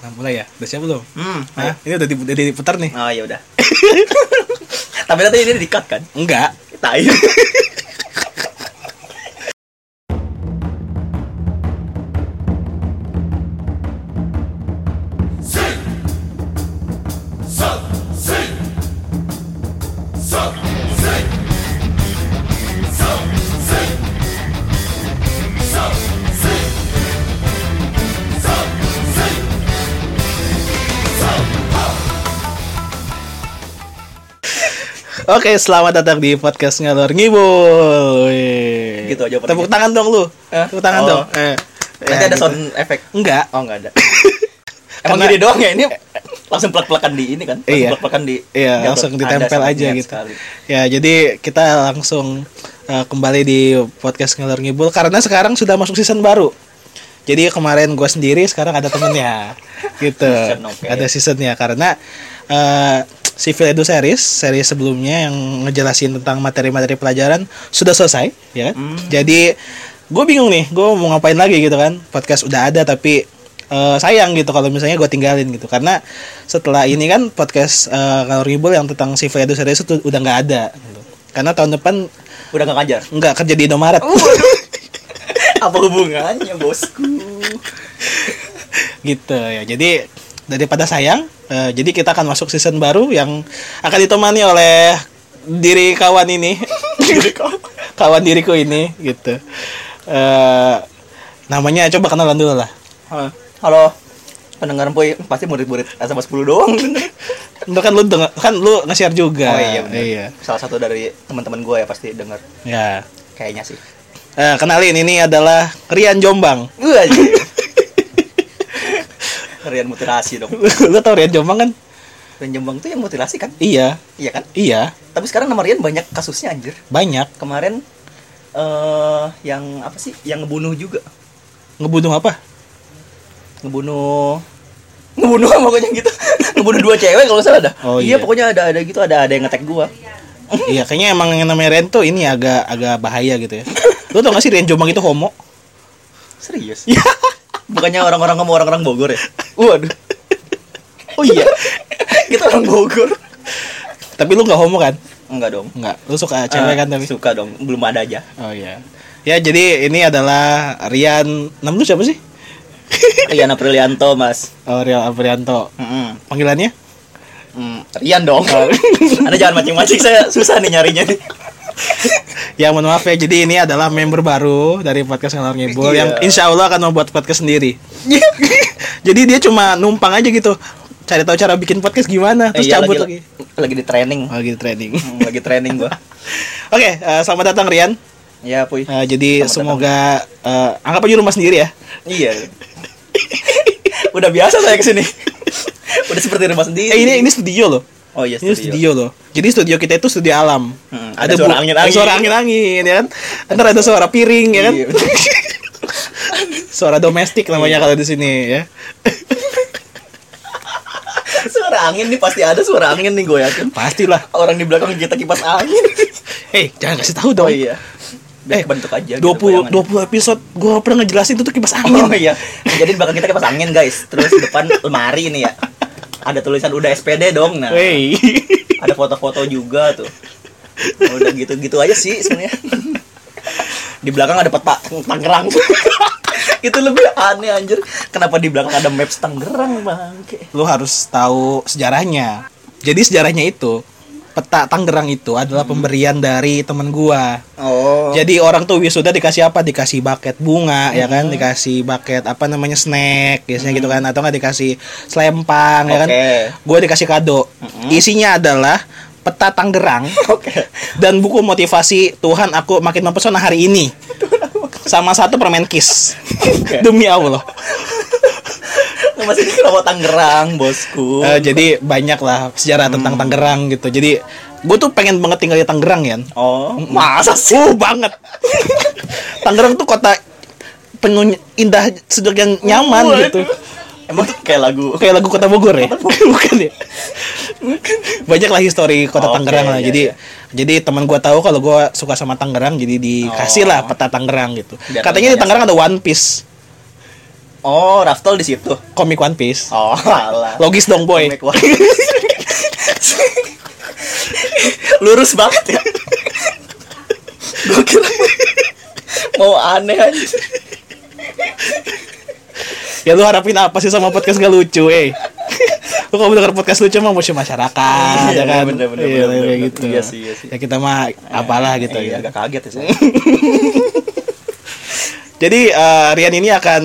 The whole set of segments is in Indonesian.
Nah, mulai ya. Udah siap belum? Hmm. Hah? Ini udah, di, udah diputar nih? Oh ya udah. Tapi nanti ini di-cut kan? Enggak. Tai. Oke, selamat datang di podcast ngalor ngibul. Wih. Gitu aja Tepuk tangan dong lu. Eh? Tepuk tangan Oh. dong. Eh. Nanti Ya, ada gitu. sound effect. Enggak. Oh enggak ada. Emang Karena- gini doang ya ini langsung plek-plekan di ini kan? Langsung Iya. plek-plekan di Iya, langsung ditempel aja gitu. sekali. Ya, jadi kita langsung uh, kembali di podcast ngalor ngibul karena sekarang sudah masuk season baru. Jadi kemarin gue sendiri, sekarang ada temennya, gitu. Season, oke. Ada seasonnya karena uh, Civil Edu Series, seri sebelumnya yang ngejelasin tentang materi-materi pelajaran sudah selesai, ya kan? Hmm. Jadi gue bingung nih, gue mau ngapain lagi gitu kan? Podcast udah ada tapi eh, sayang gitu kalau misalnya gue tinggalin gitu karena setelah ini kan podcast uh, Ngalor Ngibul yang tentang Civil Edu Series itu udah nggak ada. Gitu. Karena tahun depan Udah gak ngajar. nggak kerja di Indomaret. Apa hubungannya, bosku? gitu ya jadi daripada sayang eh, jadi kita akan masuk season baru yang akan ditemani oleh diri kawan ini kawan diriku ini gitu eh namanya coba kenalan dulu lah Halo. Pendengar Boy pasti murid-murid SMA 10 doang. Lu kan lu denger, kan lu nge-share juga Oh iya, bener. iya Salah satu dari teman-teman gue ya pasti denger ya kayaknya sih. Eh, kenalin ini adalah Rian Jombang Wah. Rian mutilasi dong. lu tau Rian Jombang kan Rian Jombang tuh yang mutilasi kan? iya Iya kan? iya Tapi sekarang nama Rian banyak kasusnya anjir. banyak Kemarin eh yang apa sih? Yang ngebunuh juga. ngebunuh apa Ngebunuh ngebunuh pokoknya gitu. ngebunuh dua cewek kalau salah dah. Oh, iya, iya. pokoknya ada ada gitu ada ada yang ngetek gua. Iya, kayaknya emang yang namanya Ren tuh ini agak agak bahaya gitu ya. Lu tau gak sih Ren Jombang itu homo? Serius? Iya. Bukannya orang-orang kamu orang-orang Bogor ya? Waduh. Oh iya. Kita orang Bogor. Tapi lu gak homo kan? Enggak dong. Enggak. Lu suka cewek Ah, kan tapi? Suka dong, belum ada aja. Oh iya. Ya, jadi ini adalah Rian, nama lu siapa sih? Rian Aprilianto, Mas. Oh, Rian Aprianto. Mm-mm. Panggilannya? Hmm, Rian dong. Anda jangan mancing-mancing, saya susah nih nyarinya nih. Ya, mohon maaf ya. Jadi ini adalah member baru dari podcast Ngalor Ngibul Iya. yang insya Allah akan membuat podcast sendiri. jadi dia cuma numpang aja gitu. Cari tahu cara bikin podcast gimana, terus Iya, cabut lagi, lagi. lagi di training. Oh, gitu training. Hmm, lagi training gua. Oke, eh, selamat datang Rian. Ya, Puy. Eh, jadi Selamat semoga eh, anggap aja rumah sendiri ya. Iya. Udah biasa saya ke sini. Udah seperti rumah sendiri. Eh ini ini studio loh. Oh iya Ini studio loh. Jadi studio kita itu studio alam. Hmm, ada suara bu- angin-angin. ada suara angin-angin ya kan. Ntar ada suara piring ya kan. Iya. suara domestik namanya kalau di sini ya. suara angin nih pasti ada suara angin nih gue yakin. Pastilah. Orang di belakang kita kipas angin. Eh, jangan kasih tahu dong. Oh iya. Eh, Eh, bentuk aja. gitu 20 bayangan. 20 episode gua pernah ngejelasin itu tuh kipas angin. Oh iya. Jadi di belakang kita kipas angin, guys. Terus depan lemari nih ya. Ada tulisan udah SPD dong. Nah, Wey. ada foto-foto juga tuh. Udah gitu-gitu aja sih sebenarnya. Di belakang ada peta Tangerang. itu lebih aneh anjir. Kenapa di belakang ada maps Tangerang, bangke? Lu harus tahu sejarahnya. Jadi sejarahnya itu peta Tangerang itu adalah pemberian dari temen gua. Oh. Jadi orang tuh wisuda dikasih apa? Dikasih bucket bunga ya kan, dikasih bucket apa namanya snack biasanya gitu kan atau nggak dikasih selempang ya kan. Gue dikasih kado. Isinya adalah peta Tangerang Oke. dan buku motivasi Tuhan aku makin mempesona hari ini. Sama satu permen kiss. Oke. Demi Allah. Masih di kenapa Tangerang, bosku? Eh, jadi banyak lah sejarah tentang Tangerang gitu. Jadi gue tuh pengen banget tinggal di Tangerang ya. Oh, masa sih? Uh banget. Tangerang tuh kota penuh indah sejuk yang nyaman Waduh. gitu. Emang tuh kayak lagu Kayak lagu Kota Bogor ya? Bukan ya? Banyak lah histori Kota Oke, Tangerang lah. iya, jadi iya. jadi teman gua tahu kalau gua suka sama Tangerang jadi dikasih lah Oh. peta Tangerang gitu. Biar Katanya di Tangerang ada One Piece. Oh, Raftol di situ. komik One Piece. Oh, alah. Logis dong boy. Komik One Lurus banget ya. Gue kira mau aneh aja. Ya lu harapin apa sih sama podcast gak lucu, eh? lu kalau denger podcast lucu mah musuh masyarakat, Iya, ya kan? bener, bener, Iya, bener, bener. gitu. Iya sih, iya sih. Ya kita mah apalah gitu Iya, ya. agak kaget ya saya. Jadi eh, Rian ini akan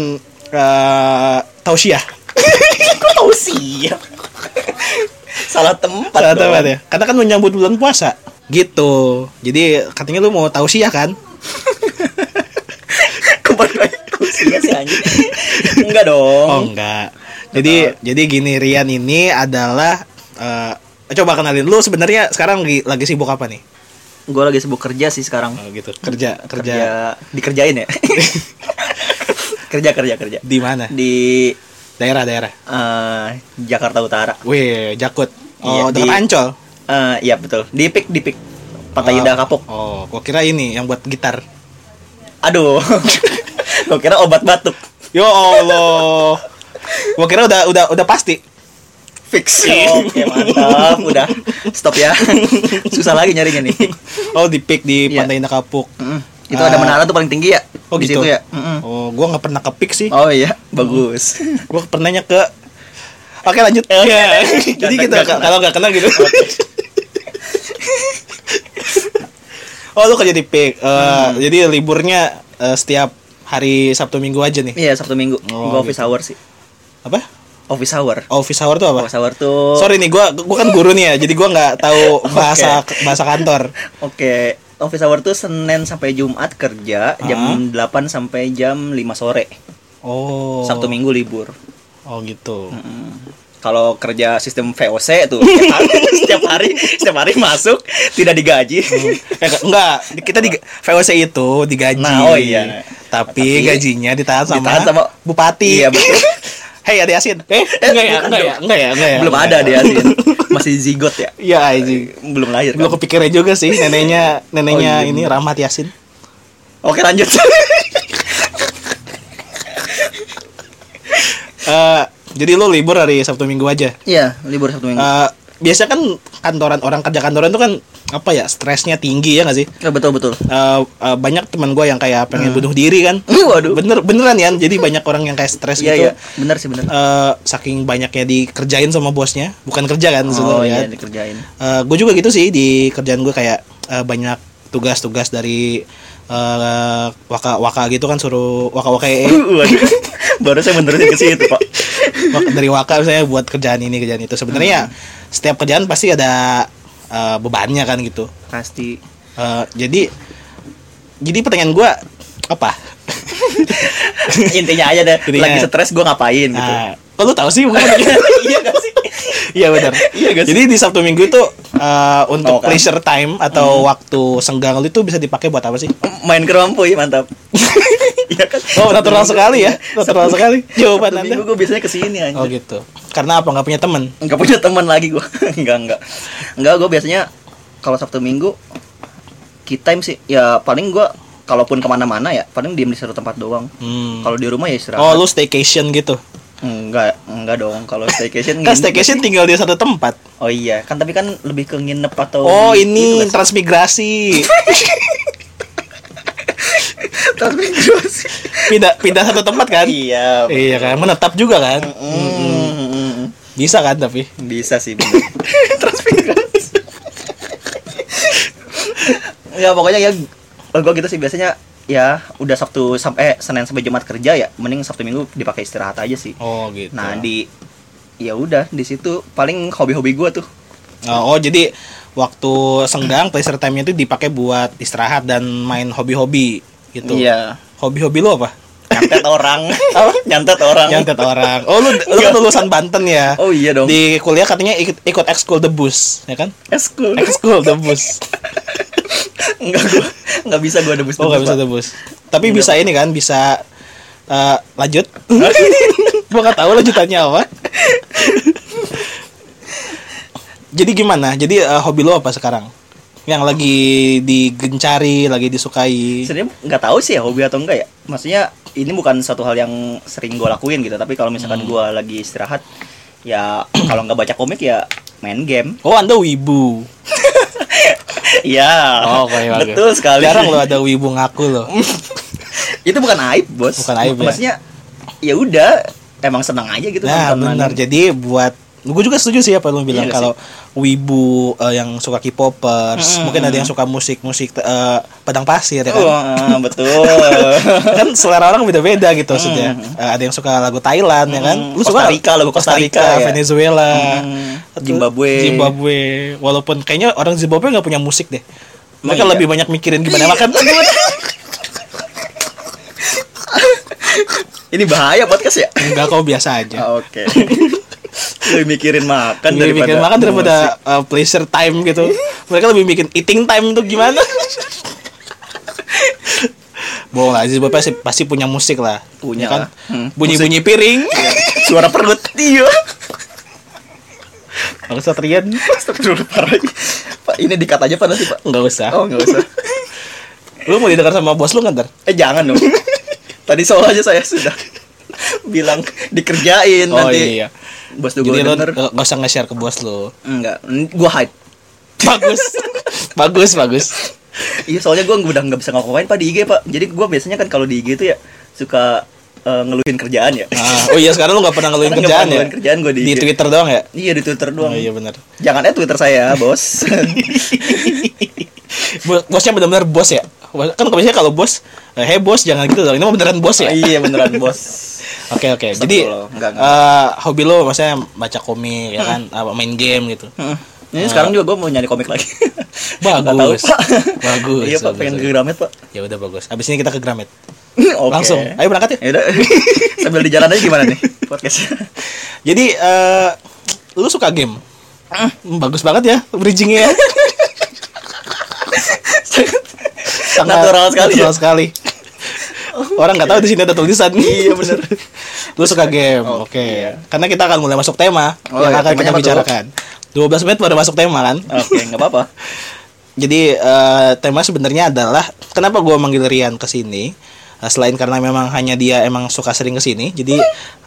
uh, tausiah. Kok ya? Salah tempat. Salah dong. tempat ya. Karena kan menyambut bulan puasa. Gitu. Jadi katanya lu mau tausiah kan? Ke mana tausiah sih anjing? Enggak dong. Oh enggak. Jadi jadi gini Rian ini adalah eh, coba kenalin lu sebenarnya sekarang lagi, lagi sibuk apa nih? Gue lagi sibuk kerja sih sekarang. Oh, gitu. Kerja kerja, Kerja dikerjain ya. kerja kerja kerja di mana? di Daerah-daerah. eh, Jakarta Utara. Wih, Jakut. Oh, Iya, dekat di- Ancol. Eh, iya betul. Di pik di pik. Pantai Oh, Indah Kapuk. Oh, gua kira ini yang buat gitar. Aduh. Gue kira obat batuk. Ya Allah. Gua kira udah udah udah pasti. Fix. Oke, mantap. Udah. Stop ya. Susah lagi nyarinya nih. Oh, di pick di Iya. Pantai Indah Kapuk. Mm, Itu ada Ah. menara tuh paling tinggi ya? Oh, Di gitu. situ ya. Mm-mm. Oh, gua nggak pernah ke pick sih. Oh iya, bagus. Gua pernahnya ke Oke, lanjut. Ya. Jadi Nggak- gitu kalau nggak kenal gitu. oh, lu kerja di pick. Eh, Hmm. jadi liburnya eh, setiap hari Sabtu Minggu aja nih. Iya, Sabtu Minggu. Oh, Gua office gitu. hour sih. Apa? Office hour. Office hour tuh apa? Office hour tuh Sorry nih, gua gua kan guru nih ya, jadi gua nggak tahu bahasa bahasa kantor. Oke, office hour tuh Senin sampai Jumat kerja jam 8 sampai jam 5 sore. Oh. Sabtu Minggu libur. Oh gitu. Mm. Kalau kerja sistem VOC tuh setiap hari, setiap hari setiap hari masuk tidak digaji. Eh, ke- enggak, kita di VOC itu digaji. Nah, oh iya. Tapi, Tapi gajinya ditahan sama, ditahan sama- bupati. Iya, betul. Hei, ada Yasin. Eh, enggak ya, enggak ya, enggak ya, enggak ya. Belum ada ya. dia sih. Masih zigot ya. Iya, anjing. Belum lahir. Belum Kan? kepikiran juga sih neneknya neneknya Oh, iya, ini. Rahmat Yasin. Oke, lanjut. Eh, jadi lu libur hari Sabtu Minggu aja. Iya, libur Sabtu Minggu. Eh, biasa kan kantoran orang kerja kantoran tuh kan apa ya stresnya tinggi ya nggak sih? Ya, betul betul. Eh, eh, banyak teman gue yang kayak pengen bunuh diri kan. Waduh. Bener beneran ya. Jadi banyak orang yang kayak stres Iya, gitu. iya. Benar sih benar. eh, saking banyaknya dikerjain sama bosnya, bukan kerja kan Oh sebenarnya. iya, dikerjain. gue juga gitu sih di kerjaan gue kayak eh, banyak tugas-tugas dari eh, waka waka gitu kan suruh waka waka Waduh. Baru saya menerusin ke situ, Pak. dari waka misalnya buat kerjaan ini kerjaan itu sebenarnya setiap kerjaan pasti ada eh, bebannya kan gitu Pasti. Eh, jadi jadi pertanyaan gue apa Intinya aja deh, Intinya- lagi stres gue ngapain gitu. nah kok lu tahu sih bukan iya gak sih? Iya benar. Iya sih? Jadi di Sabtu Minggu itu eh, untuk Oh, kan? leisure time atau waktu senggang lu itu bisa dipakai buat apa sih? Main kerompoy mantap. Iya kan? Oh, natural Sabtu sekali ya. Minggu- Natural Sabtu- sekali. Jawaban Sabtu Anda. Minggu gue biasanya ke sini aja. Oh gitu. Karena apa? Nggak punya temen? Enggak punya teman lagi gue. enggak enggak. Enggak gue biasanya kalau Sabtu Minggu key time sih ya paling gue kalaupun ke mana-mana ya paling diem di satu tempat doang. Hmm. Kalau di rumah ya istirahat. Oh, lu staycation gitu. Enggak, enggak dong. Kalau staycation Kan staycation tinggal di satu tempat. Oh iya, kan tapi kan lebih ke nginep atau Oh, ini gitu kan. transmigrasi. transmigrasi. pindah pindah satu tempat kan? iya. Iya kan, menetap juga kan? Mm, Bisa kan tapi. Bisa sih transmigrasi. ya pokoknya ya gue gitu sih biasanya ya udah Sabtu sampai Senin sampai Jumat kerja ya mending Sabtu Minggu dipakai istirahat aja sih. Oh gitu. Nah di ya udah di situ paling hobi-hobi gue tuh Oh, oh, jadi waktu senggang pleasure time-nya itu dipakai buat istirahat dan main hobi-hobi gitu. Iya. Hobi-hobi lu apa? nyantet orang nyantet orang Nyantet orang. Oh, lu lu kan lulusan Banten ya. oh iya dong Di kuliah katanya ikut ikut ekskul debus, ya kan? eskul Ekskul debus. enggak gua enggak bisa gua debus Oh, nggak bisa debus. Tapi bisa ini kan, bisa eh, lanjut. gua nggak tahu lanjutannya apa. Jadi gimana? Jadi eh, hobi lo apa sekarang? Yang lagi digencari, lagi disukai. sebenarnya nggak tahu sih ya hobi atau enggak ya maksudnya ini bukan satu hal yang sering gue lakuin gitu tapi kalau misalkan Hmm. gue lagi istirahat ya kalau nggak baca komik ya main game Oh, Anda wibu. Iya Oh, kayak betul sekali Jarang lo ada wibu ngaku lo. itu bukan aib bos Bukan aib, ya? maksudnya ya udah emang senang aja gitu Nah, benar. Jadi buat gue juga setuju sih apa lu bilang Iya kalau wibu eh, yang suka K-popers, Mm-mm. mungkin ada yang suka musik-musik eh, padang pasir ya Oh, kan. ah, betul kan selera orang beda-beda gitu maksudnya. Eh, ada yang suka lagu Thailand ya kan. Lu Costa suka Rica, lagu Costa Rica, ya. Venezuela, Mm, atau Zimbabwe. Zimbabwe. Walaupun kayaknya orang Zimbabwe nggak punya musik deh. Mereka Emang iya? lebih banyak mikirin gimana makan. ini bahaya podcast ya Enggak kau biasa aja. Ah, oke lebih mikirin makan lebih daripada mikirin makan daripada musik. uh, pleasure time gitu. Mereka lebih bikin eating time tuh gimana? Bohong lah, Aziz Bapak pasti, pasti punya musik lah. Punya Ya kan? Hmm, Bunyi-bunyi piring. suara perut iya Kalau Satrian parah Pak ini dikat aja pak nanti pak enggak usah. Oh nggak usah Lu mau didengar sama bos lu nggak ntar? Eh jangan dong Tadi soal aja saya sudah Bilang dikerjain Oh nanti iya. Bos tuh gue denger nggak nggak usah nge-share ke bos lu. Enggak Gue hide Bagus. bagus, bagus. Iya soalnya gue udah nggak bisa ngapain pak di IG pak Jadi gue biasanya kan kalau di IG itu ya Suka eh, ngeluhin kerjaan ya Ah, oh iya sekarang lu nggak pernah ngeluhin kerjaan ya? ngeluhin kerjaan gua di di. Twitter doang ya? Iya di Twitter doang Oh iya benar. Jangan eh Twitter saya bos Bo- Bosnya benar-benar bos ya? Kan biasanya kalau bos, eh, hey bos jangan gitu dong. Ini mah beneran bos ya? Iya beneran bos Oke oke. Jadi Astagfirullah. Enggak, enggak. eh, hobi lo maksudnya baca komik ya kan, apa main game gitu. Hmm. Ini sekarang juga gue mau nyari komik lagi. Bagus. Tahu, Pak. Bagus, Iya pak, bagus, pengen bagus. ke Gramet pak. Ya udah bagus. Abis ini kita ke Gramet. Oke. Langsung. Ayo berangkat ya. Ya udah. Sambil di jalan aja gimana nih podcast? Jadi eh lu suka game? Hmm, bagus banget ya bridgingnya ya. Sangat Natural sekali ya? natural sekali. Orang nggak tahu di sini ada tulisan. Iya, bener. Lu suka game, Oh, oke. iya. Karena kita akan mulai masuk tema Oh, yang iya, akan kita bicarakan. 12 menit baru masuk tema kan? Oke, nggak apa-apa. Jadi eh, tema sebenarnya adalah kenapa gua manggil Rian ke sini? Eh, selain karena memang hanya dia emang suka sering ke sini, jadi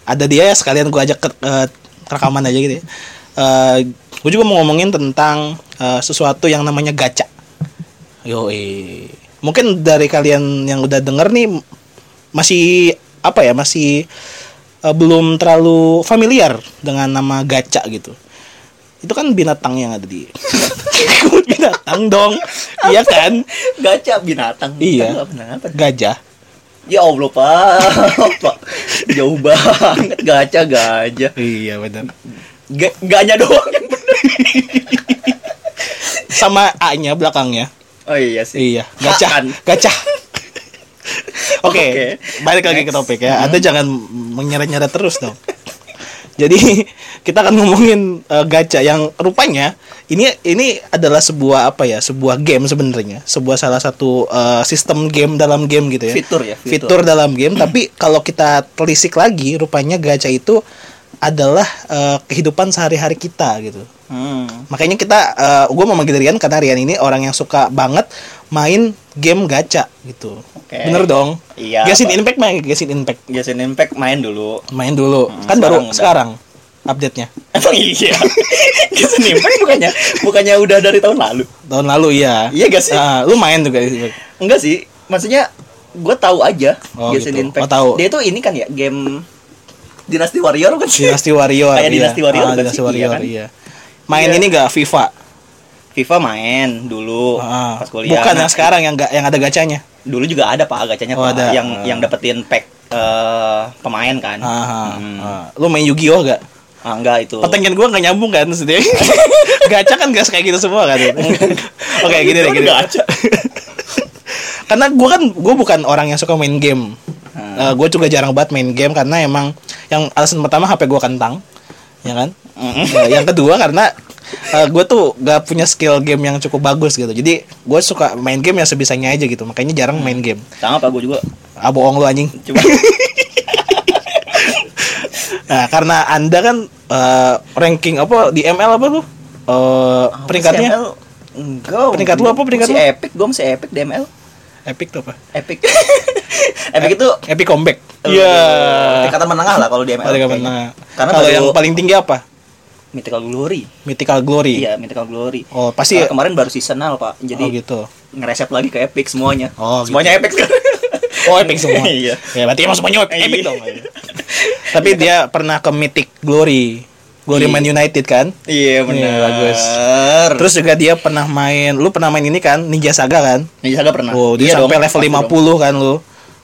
ada dia ya sekalian gua ajak ke eh, rekaman aja gitu ya. Eh, gue juga mau ngomongin tentang eh, sesuatu yang namanya gacha. Yo, mungkin dari kalian yang udah denger nih masih apa ya masih eh, belum terlalu familiar dengan nama gacha gitu. Itu kan binatang yang ada di binatang dong. Iya kan? Gacha binatang. Iya. Binatang apa? Gajah. Ya Allah pak, pak jauh banget gacha gajah. Iya benar. Ga ganya doang yang bener. Sama A-nya belakangnya. Oh iya sih. Iya, gacah. Gacah. Oke, Oke. balik lagi ke Next. topik ya. Anda jangan menyeret-nyeret terus dong. Jadi kita akan ngomongin eh, gacha yang rupanya ini ini adalah sebuah apa ya? Sebuah game sebenarnya, sebuah salah satu eh, sistem game dalam game gitu ya. Fitur ya, Fitur, dalam game, tapi kalau kita telisik lagi, rupanya gacha itu adalah eh, kehidupan sehari-hari kita gitu. Hmm. Makanya kita, gue mau manggil Rian karena Rian ini orang yang suka banget main game gacha gitu. Oke. Bener dong? Iya, Pak. Impact main Genshin Impact. Genshin Impact main dulu. Main dulu. Hmm, kan baru sekarang udah. sekarang update-nya. Emang iya. Genshin Impact bukannya bukannya udah dari tahun lalu. Tahun lalu iya. Iya gak sih? Ah, lu main juga Impact. Enggak sih. Maksudnya gue tahu aja Oh, Genshin gitu. Impact. Oh, tahu. Dia tuh ini kan ya game Dynasty Warrior kan sih? Dynasty Warrior. Kayak iya. Dynasty Warrior Ah, kan Dynasty sih? Iya Warrior, kan? iya. Main Iya. ini gak FIFA? FIFA main dulu Ah, pas kuliah. Bukan Nah, yang sekarang yang gak, yang ada gacanya. Dulu juga ada Pak gacanya Oh, Pak ada. yang Ah. yang dapetin pack eh, pemain kan. Ah, ah, Hmm. ah. Lu main Yu-Gi-Oh gak? Ah, enggak itu. Pertanyaan gue gak nyambung kan maksudnya Gacha kan gak kayak gitu semua kan Oke gini deh kan gini gacha. Karena gue kan Gue bukan orang yang suka main game Hmm. gue juga jarang banget main game Karena emang Yang alasan pertama HP gue kentang Ya kan. Nah, Yang kedua karena gue tuh gak punya skill game yang cukup bagus gitu Jadi gue suka main game yang sebisanya aja gitu Makanya jarang main game Sama Pak gue juga. Ah bohong lu anjing Cuma Nah karena anda kan eh, Ranking apa Di ML apa lu Eh, Peringkatnya ML, enggak. Peringkat lu apa peringkat si lu? Epic, gue masih Epic DML. Epic tuh apa? Epic. Epic itu Epic comeback. Iya. tingkatan menengah lah kalau di ML. Kayaknya. tengah. Karena kalau yang paling tinggi apa? Mythical Glory. Mythical Glory. Iya, Mythical Glory. Oh, pasti Karena kemarin baru seasonal, Pak. Jadi Oh gitu. ngereset lagi ke Epic semuanya. Oh, semuanya Epic sekarang. Oh, Epic semua. Iya. Ya, berarti emang semuanya Epic Iya. dong. Tapi dia pernah ke Mythic Glory. Glory Iya. Man United kan? Iya, benar. Iya, bagus. Terus juga dia pernah main, lu pernah main ini kan? Ninja Saga kan? Ninja Saga pernah. Oh, dia Iya sampai dong, level pasti 50 dong. kan lu.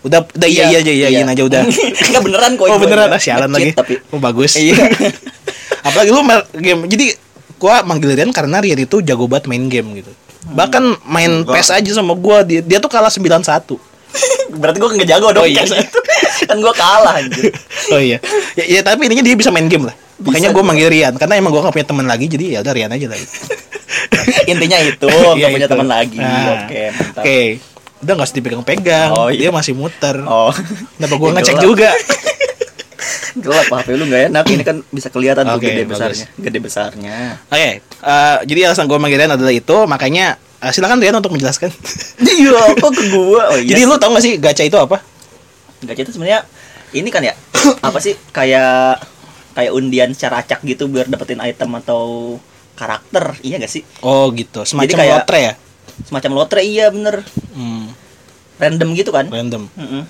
Udah udah iya iya aja iya iyain aja udah. Enggak beneran kok. Oh beneran ah, sialan lagi. Tapi Oh bagus. Iya. Apalagi lu game. Jadi gua manggil Rian karena Rian itu jago banget main game gitu. Bahkan main Gua- PES aja sama gua dia, dia tuh kalah 91. berarti gua nggak jago dong. Oh, iya. kan gua kalah anjir. oh iya. Ya, ya tapi intinya dia bisa main game lah. Makanya juga. manggil Rian karena emang gua gak punya teman lagi jadi ya udah Rian aja lah. Intinya itu, Iya, nggak punya itu. teman lagi. Nah, Oke, mantap. Oke. Udah gak usah dipegang-pegang. Oh, iya. Dia masih muter. Oh. Kenapa Ya, ngecek juga? Gelap HP lu nggak enak. Ini kan bisa kelihatan tuh Oke, gede bagus. besarnya. Gede besarnya. Oke, eh, jadi alasan gue manggil Rian adalah itu, makanya eh, silakan Rian untuk menjelaskan. Iya, kok ke gua? Oh, iya. Jadi lu tau gak sih gacha itu apa? Gacha itu sebenarnya ini kan ya apa sih kayak kayak undian secara acak gitu biar dapetin item atau karakter iya gak sih Oh gitu, semacam kayak- lotre ya? semacam lotre iya bener Hmm, random gitu kan random. Mm-mm.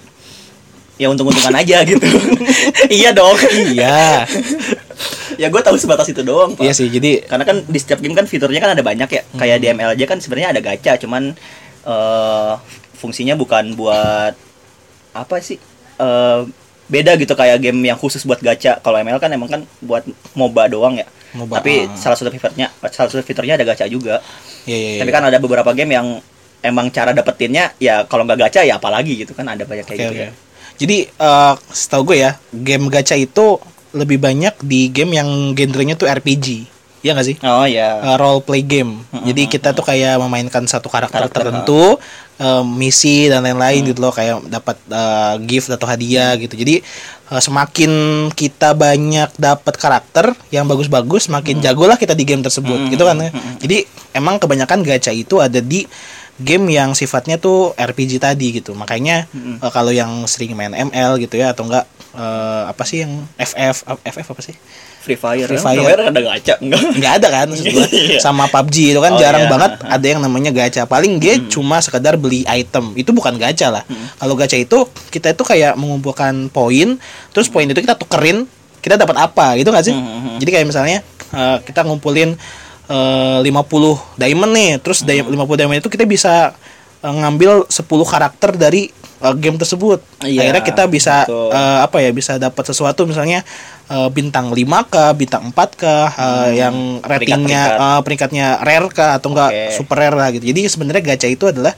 ya untung-untungan aja gitu iya dong Iya, ya gue tahu sebatas itu doang Pak. iya sih. Jadi karena kan di setiap game kan fiturnya kan ada banyak ya kayak di ML aja kan sebenarnya ada gacha cuman eh fungsinya bukan buat apa sih eh beda gitu kayak game yang khusus buat gacha kalau ML kan emang kan buat MOBA doang ya MOBA, tapi ah. salah satu fiturnya salah satu fiturnya ada gacha juga Iya, iya, iya. tapi kan ada beberapa game yang emang cara dapetinnya ya kalau nggak gacha ya apalagi gitu kan ada banyak kayak Oke, gitu oke. ya Jadi eh setahu gue ya, game gacha itu lebih banyak di game yang genrenya tuh RPG. Iya gak sih? oh ya Eh, role play game. Jadi kita tuh kayak memainkan satu karakter, Karakter, tertentu, eh, misi dan lain-lain gitu loh, kayak dapat eh, gift atau hadiah gitu. Jadi eh, semakin kita banyak dapat karakter yang bagus-bagus, semakin jagolah kita di game tersebut, gitu kan ya. Jadi emang kebanyakan gacha itu ada di game yang sifatnya tuh RPG tadi gitu. Makanya eh, kalau yang sering main ML gitu ya atau enggak eh, apa sih yang FF FF apa sih? Free Fire Free Free Fire. Ada gacha enggak nggak ada kan maksud gua. Iya. sama PUBG itu kan Oh, jarang iya. banget ada yang namanya gacha paling dia cuma sekedar beli item itu bukan gacha lah kalau gacha itu kita itu kayak mengumpulkan poin terus poin itu kita tukerin kita dapat apa gitu nggak sih Hmm. jadi kayak misalnya eh, kita ngumpulin eh, 50 diamond nih terus day- 50 diamond itu kita bisa eh, ngambil 10 karakter dari eh, game tersebut Iya, akhirnya kita bisa betul. eh, apa ya bisa dapat sesuatu misalnya eh, bintang 5k bintang 4k eh, yang ratingnya Peringkat-peringkat. eh, peringkatnya rare kah atau enggak Oke. super rare lah gitu jadi sebenarnya gacha itu adalah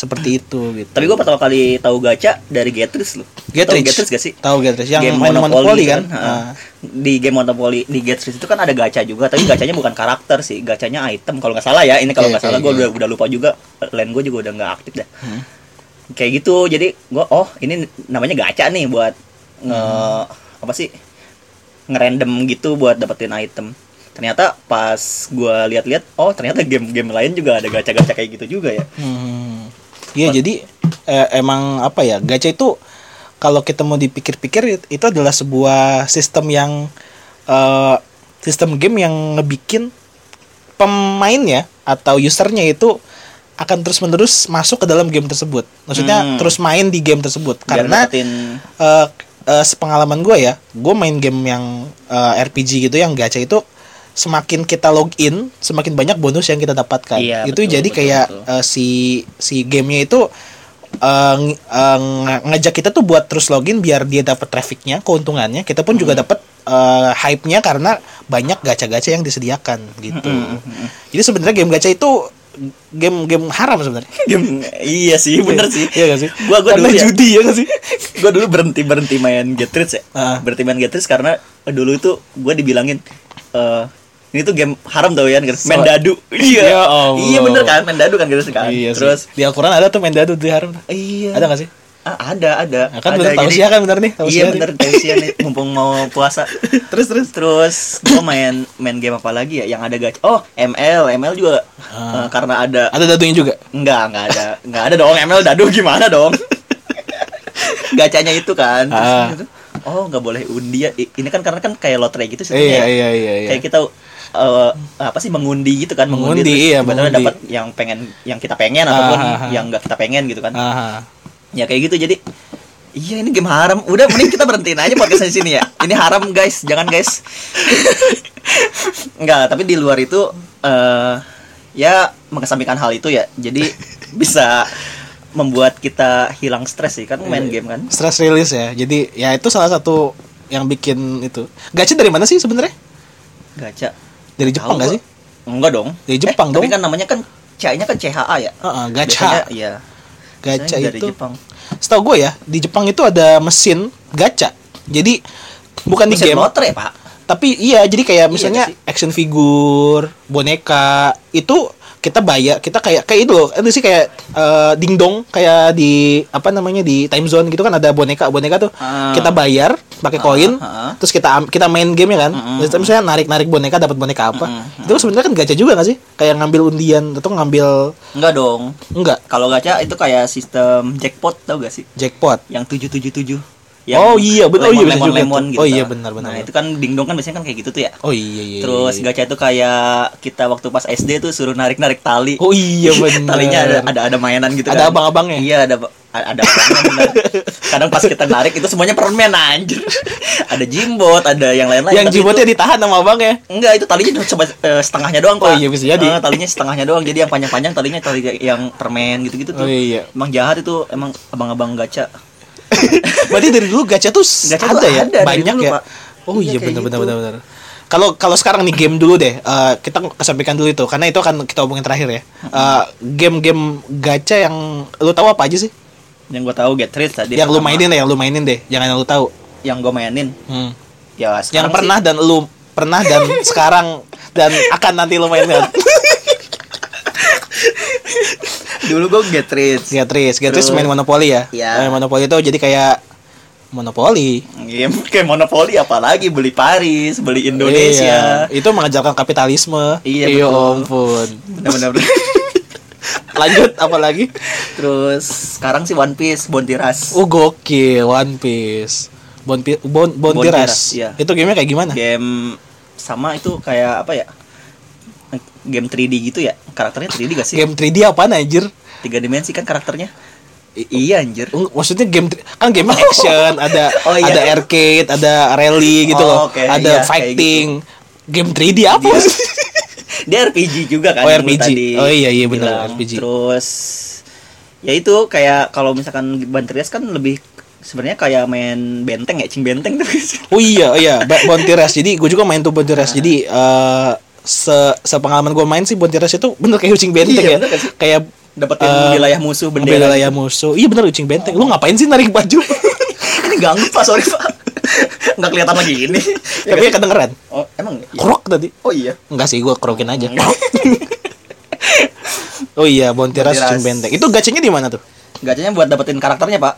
seperti itu gitu Tapi gue pertama kali tahu gacha dari Getrich loh. Getrich. Tahu Getrich gak sih? tahu Getrich yang game main Monopoly, kan, ha. Ah. Di game Monopoly di Getrich itu kan ada gacha juga, tapi gachanya bukan karakter sih, gachanya item kalau nggak salah ya. Ini kalau Oke, nggak salah oke, gue oke. udah, udah lupa juga. Line gue juga udah nggak aktif dah. Hmm. Kayak gitu. Jadi gue oh ini namanya gacha nih buat nge Hmm. apa sih? ngerandom gitu buat dapetin item. Ternyata pas gue lihat-lihat, oh ternyata game-game lain juga ada gacha-gacha kayak gitu juga ya. Hmm. Iya jadi eh, emang apa ya gacha itu kalau kita mau dipikir-pikir it- itu adalah sebuah sistem yang eh, sistem game yang ngebikin pemainnya atau usernya itu akan terus menerus masuk ke dalam game tersebut. Maksudnya Hmm. terus main di game tersebut Biar karena dapetin eh eh, sepengalaman gue ya, gue main game yang eh, RPG gitu yang gacha itu semakin kita login, semakin banyak bonus yang kita dapatkan. Iya, itu betul, jadi betul, kayak betul. eh, si si gamenya itu eh, nge- ngajak kita tuh buat terus login biar dia dapat trafficnya, keuntungannya. Kita pun Hmm. juga dapat eh, hype-nya karena banyak gacha-gacha yang disediakan gitu. Hmm, Jadi sebenarnya game gacha itu game-game haram sebenarnya. game iya sih bener sih Iya gak sih? gua gua Karena dulu ya, judi ya gak sih? gua dulu berhenti berhenti main Getrich ya Ah. berhenti main Getrich karena dulu itu gua dibilangin eh ini tuh game haram tau ya main So- dadu iya Ya Allah. iya bener kan main dadu kan gitu kan Iya terus sih. di Al-Quran ada tuh main dadu di haram. iya Ada gak sih? Ah, ada, ada. Nah, kan ada. bener kan bener nih Iya nih. bener tausiah nih mumpung mau puasa. terus terus Terus gue main main game apa lagi ya yang ada gacha. Oh, ML, ML juga Ah. eh, karena ada ada dadunya juga enggak, enggak ada. Enggak ada dong ML dadu gimana dong? Gacanya itu kan. Terus Ah. gitu, oh, nggak boleh undi ya. I- Ini kan karena kan kayak lotre gitu sih. iya iya iya iya Kayak kita eh, apa sih mengundi gitu kan Mengundi, terus iya, benar mengundi. dapat yang pengen yang kita pengen ataupun Ah, ah, ah. yang enggak kita pengen gitu kan. Aha. Ya kayak gitu jadi Iya ini game haram. Udah mending kita berhentiin aja podcast di sini ya. Ini haram guys, jangan guys. Enggak, tapi di luar itu eh ya mengesampingkan hal itu ya. Jadi bisa membuat kita hilang stres sih kan main game kan. stress release ya jadi ya itu salah satu yang bikin itu gacha dari mana sih sebenarnya Gacha. Dari Jepang gak sih Enggak dong. Dari Jepang eh, dong. Tapi kan namanya kan C-nya kan CHA ya. Gacha Iya. gacha Biasanya dari itu Jepang. setahu gue ya di Jepang itu ada mesin gacha jadi bukan di game lotre, Pak. tapi iya jadi kayak Iya misalnya action figure boneka itu kita bayar kita kayak kayak itu loh itu sih kayak eh, dingdong kayak di apa namanya di time zone gitu kan ada boneka boneka tuh Ah. kita bayar pakai Ah, koin ah, ah. terus kita kita main game ya kan Mm-mm. Terus misalnya narik narik boneka dapat boneka apa Mm-mm. itu sebenarnya kan gacha juga gak sih kayak ngambil undian atau ngambil Enggak dong. enggak Kalau gacha itu kayak sistem jackpot tau gak sih? jackpot Yang 777. Oh iya, betul. Oh iya, lemon, lemon gitu. Oh iya, benar, benar, Nah, benar. itu kan dingdong kan biasanya kan kayak gitu tuh ya. oh iya iya Terus iya, iya. gacha itu kayak kita waktu pas SD tuh suruh narik-narik tali. oh iya benar Talinya ada ada ada mainan gitu Ada kan. abang-abangnya? Iya, ada ada abangnya benar. Kadang pas kita narik itu semuanya permen anjir. ada jimbot, ada yang lain-lain. yang tapi jibotnya ditahan sama abangnya itu- Enggak, itu talinya cuma eh, setengahnya doang, Oh Pak. iya, bisa jadi. Eh, talinya setengahnya doang. Jadi yang panjang-panjang talinya tali yang permen gitu-gitu tuh. oh iya Emang jahat itu emang abang-abang gacha. berarti dari dulu gacha tuh Gacha ada tuh ya ada banyak dulu, ya Pak. oh Iya, iya kayak benar benar gitu. benar benar kalau kalau sekarang nih game dulu deh Eh, kita kesampaikan dulu itu karena itu akan kita omongin terakhir ya Eh, game-game gacha yang lu tahu apa aja sih Yang gue tahu Get Rich tadi. yang lu mainin deh yang lu mainin deh jangan yang lu tahu Yang gue mainin. Hmm. Ya, yang pernah dan lu pernah dan sekarang dan akan nanti lu mainkan sih, dulu gue Get Rich. Gatris Gatris Terus- main monopoli ya Iya. Main monopoli itu jadi kayak monopoli Game kayak monopoli apalagi beli Paris, beli Indonesia. Iya, itu mengajarkan kapitalisme Iya, Ya betul. ampun Benar-benar. lanjut apalagi Terus sekarang sih One Piece, Bontiras. oh gokil One Piece Bon, Pi- bon, bon, Bontiras, Tiras. iya. itu gamenya kayak gimana Game sama itu kayak apa ya? Game 3D gitu ya. Karakternya 3D gak sih? game 3D apaan anjir Tiga dimensi kan karakternya. I- iya anjir. Maksudnya game kan game action ada Oh, iya. ada arcade ada rally gitu Oh, loh oke, ada iya, fighting game 3D apa Dia- sih? Dia RPG juga kan Oh, RPG. tadi Oh, iya, iya, benar. RPG. Terus ya itu kayak kalau misalkan Bantrias kan lebih sebenarnya kayak main benteng ya, cing benteng tuh. Oh iya oh iya Ba- Bontiras. Jadi gue juga main tuh Ah. Bontiras. Jadi eh se sepengalaman gue main sih Bontiras itu bener kayak kucing benteng Iya, ya. Kayak Dapetin eh, wilayah musuh bendera. Wilayah musuh. Iya bener kucing benteng. Lu ngapain sih narik baju? Ini ganggu Pak, sorry Pak. Nggak kelihatan lagi ini. Ya Tapi kan? kedengeran. Oh, emang iya? Krok tadi. Oh iya. Enggak sih, gue krokin aja. oh iya, Bontiras kucing benteng. Itu gacanya di mana tuh? Gacanya buat dapetin karakternya, Pak.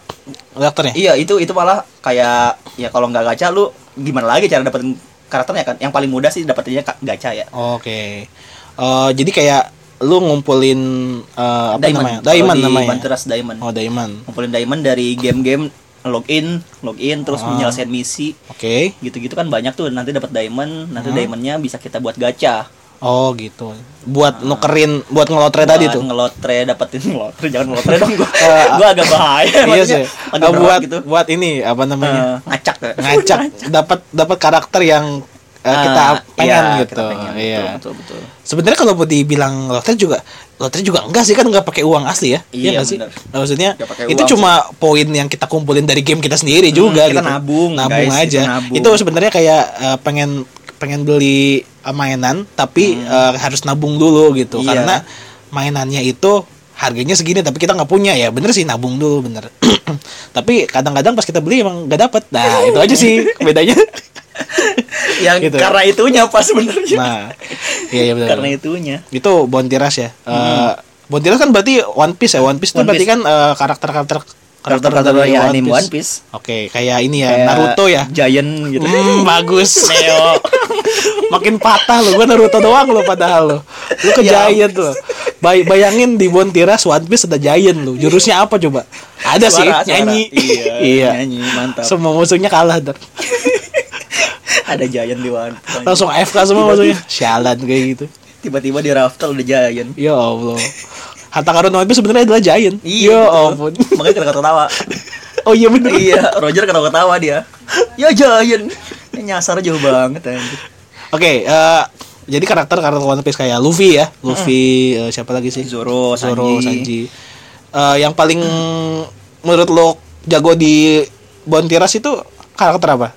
Karakternya? Iya, itu itu malah kayak ya kalau nggak gacha lu gimana lagi cara dapetin karakternya kan? Yang paling mudah sih dapetinnya ka- gacha ya. Oke. Eh jadi kayak lu ngumpulin eh, apa namanya? Kalau Diamond di namanya. Banteras Diamond. Oh, diamond. ngumpulin diamond dari game-game login, login terus Ah. menyelesaikan misi. Oke. Gitu-gitu kan banyak tuh nanti dapat diamond, nanti Hmm. diamondnya bisa kita buat gacha. Oh, gitu. Buat nukerin buat ngelotre tadi tuh. ngelotre dapetin ngelotre jangan ngelotre dong gua. Eh, gua agak bahaya iya sih. agak Eh, buat gitu. buat ini apa namanya? Eh, ngacak ngacak dapat dapat karakter yang eh, kita Ah, pengen iya, gitu. kita pengen, iya. Betul, betul, betul. Sebenarnya kalau mau dibilang lotre juga lotre juga enggak sih kan enggak pakai uang asli ya. Iya, nggak sih? bener. Nah, maksudnya itu cuma poin yang kita kumpulin dari game kita sendiri Hmm, juga kita gitu. nabung, nabung guys, aja. itu nabung. Itu sebenarnya kayak eh, pengen pengen beli eh, mainan tapi eh, harus nabung dulu gitu Hmm. Iya. karena mainannya itu harganya segini tapi kita nggak punya ya bener sih nabung dulu bener tapi kadang-kadang pas kita beli emang nggak dapet nah itu aja sih bedanya Yang Gitu. karena itunya pas sebenarnya. nah iya iya benar karena itunya. itu Bontiras ya Eh, Bontiras kan berarti One Piece ya One Piece itu Hmm. Berarti kan eh, karakter-karakter karakter-karakter dari ya anime Piece. One Piece Oke, kayak ini ya, Kayak Naruto ya. Giant gitu Hmm, bagus Neo. Makin patah lo, gua Naruto doang lo padahal lo. Lu ke Ya. Giant lo. Bay bayangin di Bontiras One Piece ada Giant lo. Jurusnya apa coba? Ada sih, Suara, suara. nyanyi. Iya, nyanyi, mantap. Semua musuhnya kalah ntar. ada Giant di One Piece Langsung AFK semua musuhnya. Sialan kayak gitu. tiba-tiba di Raftel udah Giant Ya Allah. Harta karun One Piece sebenarnya adalah Giant. Iya, ya ampun. makanya kena ketawa Oh iya bener. iya Roger kena ketawa dia ya Giant Ini nyasar jauh banget anjir Oke, eh, jadi karakter karakter One Piece kayak Luffy ya, Luffy eh, siapa lagi sih? Zoro, Zoro, Sanji. Sanji. Eh, yang paling menurut lo jago di Bontiras itu karakter apa?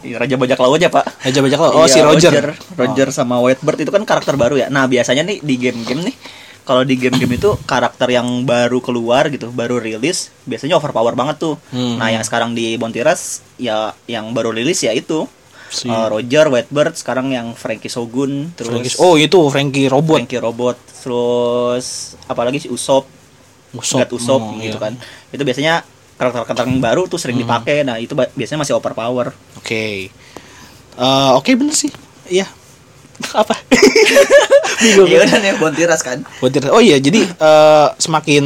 Iya, Raja bajak laut ya pak Aja bajak lo. Oh Iya, si Roger. Roger, Roger sama Whitebird itu kan karakter baru ya. Nah biasanya nih di game-game nih, kalau di game-game itu karakter yang baru keluar gitu, baru rilis, biasanya overpower banget tuh. Hmm. Nah yang sekarang di Bontiras ya yang baru rilis ya itu Si- Uh, Roger, Whitebird, sekarang yang Frankie Shogun, terus Frankie- oh itu Frankie Robot. Frankie Robot, terus apalagi si Usopp, Usopp. God Usopp Oh, gitu iya. kan. Itu biasanya karakter-karakter yang baru tuh sering dipakai. Nah itu biasanya masih overpower. Oke. Eh, Oke bener sih. Iya. Apa? Bingung. Iya udah nih Bontiras kan. Bontiras. Oh iya, jadi eh, semakin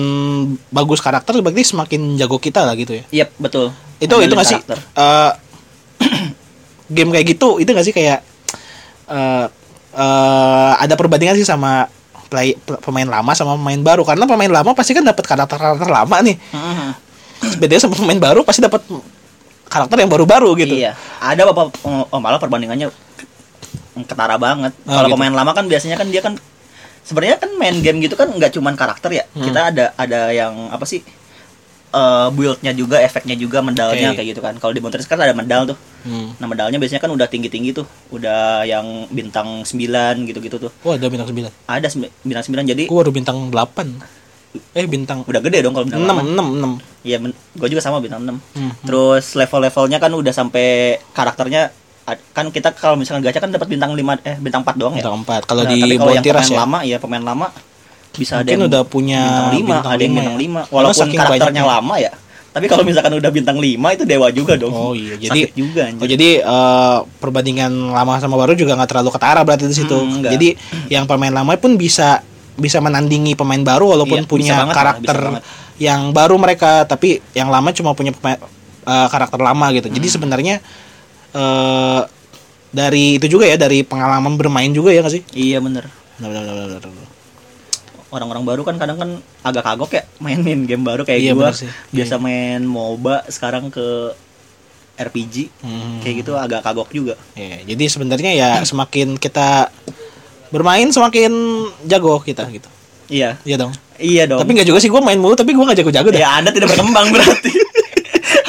bagus karakter berarti semakin jago kita lah gitu ya. Iya betul. itu itu nggak sih eh, game kayak gitu itu nggak sih kayak eh eh, ada perbandingan sih sama play pe- pemain lama sama pemain baru karena pemain lama pasti kan dapat karakter karakter lama nih Mhm. bedanya sama pemain baru pasti dapat karakter yang baru-baru gitu Iya, ada bapak oh, oh, malah perbandingannya ketara banget. Oh, Kalau gitu. pemain lama kan biasanya kan dia kan sebenarnya kan main game gitu kan nggak cuman karakter ya. Hmm. Kita ada ada yang apa sih? eh build-nya juga, efeknya juga, medalnya Oke. kayak gitu kan. Kalau di Montres kan ada medal tuh. Hmm. Nah, medalnya biasanya kan udah tinggi-tinggi tuh. Udah yang bintang 9 gitu-gitu tuh. Wah ada bintang 9 Ada bintang 9 jadi Gua baru bintang 8 Eh bintang udah gede dong kalau bintang 6 lama. 6 6 Iya, gue juga sama bintang 6. Hmm. Terus level-levelnya kan udah sampai karakternya kan kita kalau misalkan gacha kan dapat bintang 5 eh bintang 4 doang ya. Bintang 4 Kalau Nah, di tapi kalau yang Bontiras pemain ya lama ya pemain lama bisa ada Mungkin yang udah punya bintang 5, bintang ada yang bintang ya. 5 Karena walaupun saking karakternya banyaknya. lama ya. Tapi kalau misalkan udah bintang 5 itu dewa juga dong. Oh iya, jadi Sakit juga anjir. Oh jadi eh, perbandingan lama sama baru juga nggak terlalu ketara berarti di situ. Hmm, enggak. jadi yang pemain lama pun bisa bisa menandingi pemain baru Iya, walaupun bisa punya banget, karakter bisa banget. yang baru mereka tapi yang lama cuma punya pemain, eh, karakter lama gitu. Jadi Hmm. sebenarnya eh dari itu juga ya dari pengalaman bermain juga ya nggak sih? Iya bener. Orang-orang baru kan kadang kan agak kagok ya mainin game baru kayak Iya, sih. Biasa main MOBA sekarang ke RPG. Hmm. Kayak gitu agak kagok juga. Ya, jadi sebenarnya ya semakin kita bermain semakin jago kita gitu. Iya. Iya dong. Iya dong. Tapi nggak juga sih gue main mulu tapi gue nggak jago-jago ya Anda tidak berkembang berarti.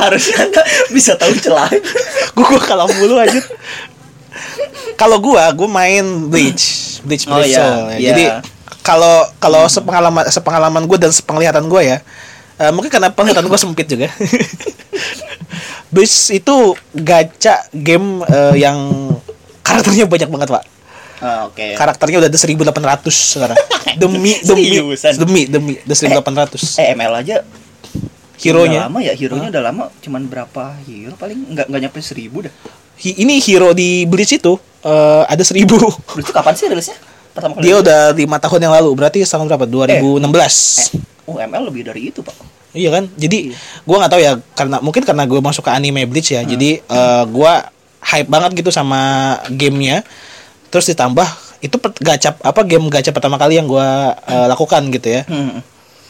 Harusnya bisa tahu celah. gue gua kalah mulu aja kalau gua gua main Bleach Bleach Oh, Soul, ya. iya. jadi kalau kalau sepengalaman sepengalaman gue dan sepenglihatan gue ya eh, mungkin karena penglihatan gue sempit juga Bleach itu gacha game eh, yang karakternya banyak banget pak Ah, Oke. karakternya udah ada 1800 sekarang demi demi Seriusan? demi demi ada 1800 Eh ML aja hero Udah nya lama ya hero-nya udah lama cuman berapa hero paling nggak nggak nyampe seribu dah ini hero di Bleach itu eh, ada 1000 Dulu itu kapan sih rilisnya pertama kali Dia udah lima tahun yang lalu, berarti tahun berapa? 2016. eh, oh ML lebih dari itu pak Iya kan? Jadi gua nggak tahu ya karena mungkin karena gue masuk ke anime Bleach ya. Jadi eh, gua hype banget gitu sama gamenya. Terus ditambah itu gacha apa game gacha pertama kali yang gua eh, lakukan gitu ya. Hmm.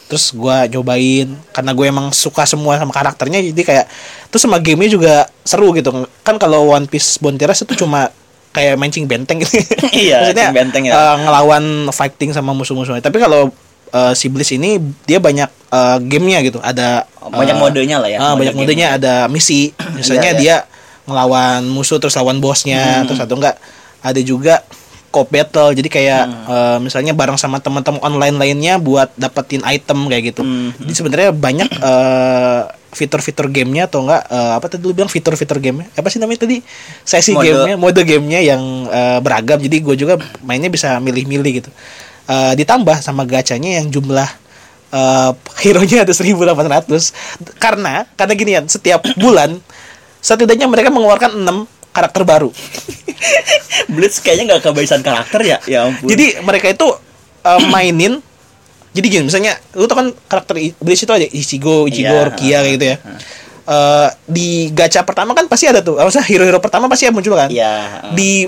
Terus gua cobain karena gue emang suka semua sama karakternya jadi kayak terus sama gamenya juga seru gitu. Kan kalau One Piece Bontiras itu cuma kayak mancing benteng gitu. Iya, mancing benteng ya. eh, ngelawan fighting sama musuh-musuhnya. Tapi kalau eh, si Bliss ini dia banyak eh, gamenya gitu. Ada Oh, banyak modenya lah ya, ah, mode banyak modenya ada misi. Iya, Misalnya iya. dia ngelawan musuh terus lawan bosnya, Hmm. terus atau enggak ada juga co battle. Jadi kayak Hmm. eh, misalnya bareng sama teman-teman online lainnya buat dapetin item kayak gitu. Hmm. Jadi sebenarnya banyak eh, fitur-fitur gamenya atau enggak eh, apa tadi lu bilang fitur-fitur gamenya apa sih namanya tadi sesi Mode. gamenya mode gamenya yang eh, beragam jadi gue juga mainnya bisa milih-milih gitu Eh, ditambah sama gacanya yang jumlah eh hero-nya ada 1800 karena karena gini ya setiap bulan setidaknya mereka mengeluarkan 6 karakter baru. Blitz kayaknya nggak kehabisan karakter ya? Ya ampun. Jadi mereka itu eh, mainin jadi gini misalnya lu tau kan karakter Bleach itu ada Ichigo, Ichigo, Iya. Rukia kayak gitu ya. Eh, di gacha pertama kan pasti ada tuh maksudnya hero-hero pertama pasti muncul kan. Iya. di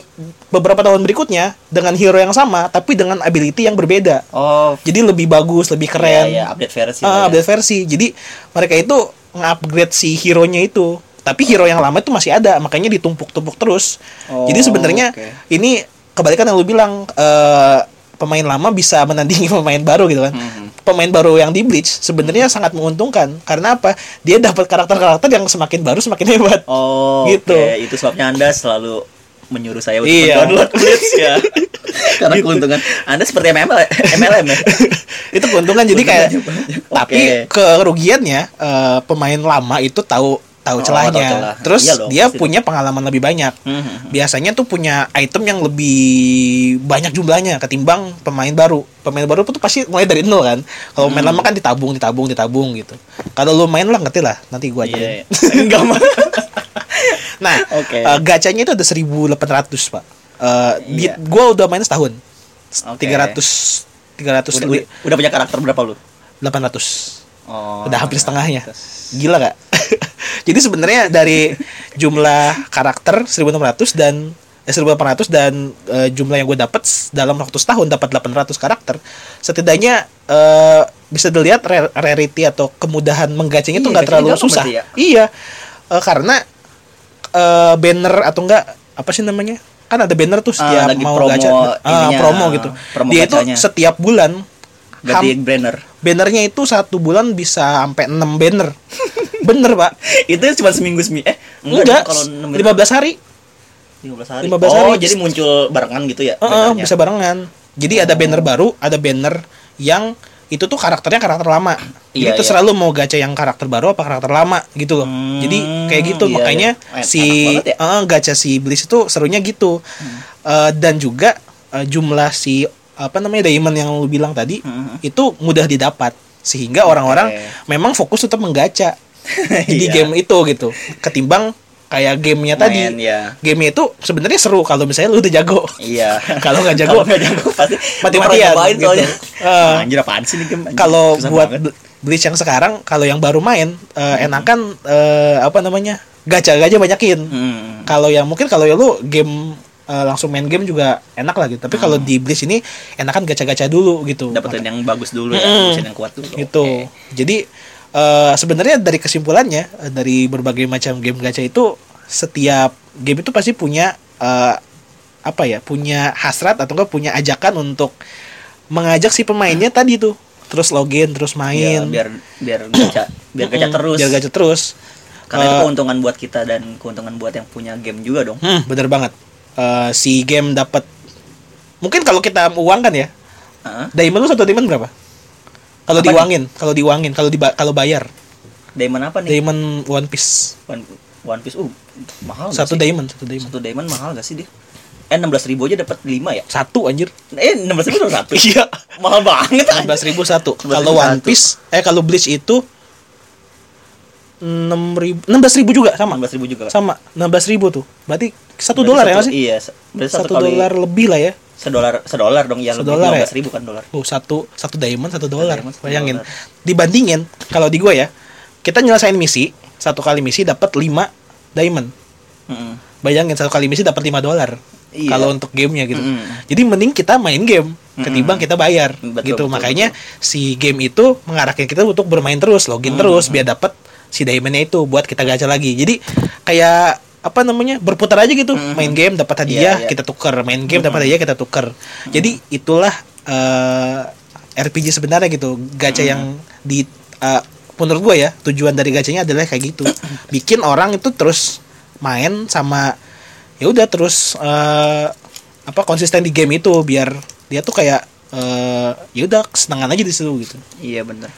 beberapa tahun berikutnya dengan hero yang sama tapi dengan ability yang berbeda. Oh. Jadi lebih bagus lebih keren. Iya, iya, update versi Ah, ya. update versi. Jadi mereka itu nge-upgrade si hero nya itu tapi hero yang lama itu masih ada makanya ditumpuk-tumpuk terus Oh, jadi sebenarnya oke. ini kebalikan yang lu bilang eh, pemain lama bisa menandingi pemain baru gitu kan Mhm. pemain baru yang di Bleach sebenarnya sangat menguntungkan karena apa dia dapat karakter-karakter yang semakin baru semakin hebat Oh, Gitu. oke. Itu sebabnya Anda selalu menyuruh saya untuk Iya. mendownload Blitz ya. Karena keuntungan Anda seperti MML, MLM ya. itu keuntungan jadi kayak banyak. tapi Oke. kerugiannya eh, pemain lama itu tahu tahu Oh, celahnya tahu celah. terus Iya dong, dia pasti punya pengalaman lebih banyak Mhm. biasanya tuh punya item yang lebih banyak jumlahnya ketimbang pemain baru pemain baru tuh pasti mulai dari nol kan kalau main lama kan ditabung ditabung ditabung gitu kalau lu main lah ngerti lah nanti gua aja Iya. Enggak mah. nah Oke. eh, gacanya itu ada 1800 pak Eh, di, Iya. gua udah main setahun. 300 300 Udah, lebih udah, udah punya karakter berapa lu? 800 Oh. udah hampir setengahnya gila gak jadi sebenarnya dari jumlah karakter 1600 dan eh, 1800 dan eh, jumlah yang gue dapat dalam waktu setahun dapat 800 karakter. Setidaknya eh, bisa dilihat ra- rarity atau kemudahan menggacanya itu Iya, nggak terlalu susah. ya? iya Eh, karena eh, banner atau enggak apa sih namanya kan ada banner tuh Ah, setiap lagi mau promo gacha ah, promo gitu. promo dia itu setiap bulan Ganti banner. bannernya itu satu bulan bisa sampai 6 banner bener pak itu cuma seminggu seminggu eh enggak, dong, kalau enam 15 hari 15 hari. 15 oh, hari. jadi muncul barengan gitu ya? Heeh, bannernya? bisa barengan jadi ada banner baru ada banner yang itu tuh karakternya karakter lama jadi Iya, itu iya. selalu mau gacha yang karakter baru apa karakter lama gitu loh Hmm, jadi kayak gitu iya, makanya iya. En- si ya. Hmm. eh, gacha si Bliss itu serunya gitu Eh, dan juga eh, jumlah si apa namanya diamond yang lu bilang tadi Hmm. itu mudah didapat sehingga orang-orang memang fokus untuk menggacha di Iya. game itu gitu ketimbang kayak gamenya tadi Main, ya. gamenya itu sebenarnya seru kalau misalnya lu udah jago Iya. Kalau nggak jago, nggak jago pasti pernah nyobain gitu. soalnya. Ah. Anjir apaan sih nih game? Kalau buat banget. Bleach yang sekarang kalau yang baru main eh, Hmm. enakan eh, apa namanya gacha-gacha banyakin Hmm. kalau yang mungkin kalau ya lu game eh, langsung main game juga enak lah gitu tapi kalau di Bleach ini enakan gacha-gacha dulu gitu Hmm. dapetin yang bagus dulu ya, bagusin yang kuat dulu. gitu Oke. jadi eh, sebenarnya dari kesimpulannya eh, dari berbagai macam game gacha itu setiap game itu pasti punya eh, apa ya punya hasrat atau enggak punya ajakan untuk mengajak si pemainnya tadi tuh terus login terus Ya, main biar biar gacha biar gacha terus. biar gacha terus Karena itu Eh, keuntungan buat kita dan keuntungan buat yang punya game juga dong. hmm, bener banget Eh, si game dapat mungkin kalau kita uang kan ya Heeh. diamond lu satu diamond berapa kalau diuangin kalau diuangin kalau diba- kalau bayar Diamond apa nih? diamond one piece One, One Piece. Uh, mahal satu diamond satu diamond Satu diamond mahal gak sih dia? Eh 16 ribu aja dapat 5 ya? satu anjir Eh 16 ribu dapat satu. iya mahal banget. enam belas ribu satu 16.000 kalau one piece eh kalau bleach itu enam ribu enam belas ribu juga sama 16 ribu juga. sama enam belas ribu tuh berarti satu dolar ya satu- nggak sih Iya, satu, dolar lebih lah ya sedolar sedolar dong ya lebih Sedolar ya? 15 ribu kan dolar. Tuh satu satu diamond satu dolar. Bayangin. dolar. Dibandingin kalau di gue ya, kita nyelesain misi satu kali misi dapat 5 diamond. Mm-mm. Bayangin satu kali misi dapat 5 dolar. Iya. Kalau untuk gamenya gitu. Mm-mm. Jadi mending kita main game ketimbang kita bayar Betul, gitu. betul, Makanya si game itu mengarahkan kita untuk bermain terus, login terus biar dapat si diamondnya itu buat kita gacha lagi. Jadi kayak apa namanya berputar aja gitu. Main game dapat hadiah Iya, iya. kita tuker. Main game dapat hadiah kita tuker. Jadi itulah eh, RPG sebenarnya gitu. Gacha yang di eh, menurut gue ya tujuan dari gacanya adalah kayak gitu. Bikin orang itu terus main sama ya udah terus eh, apa konsisten di game itu. Biar dia tuh kayak eh, ya udah kesenangan aja di situ gitu. Iya bener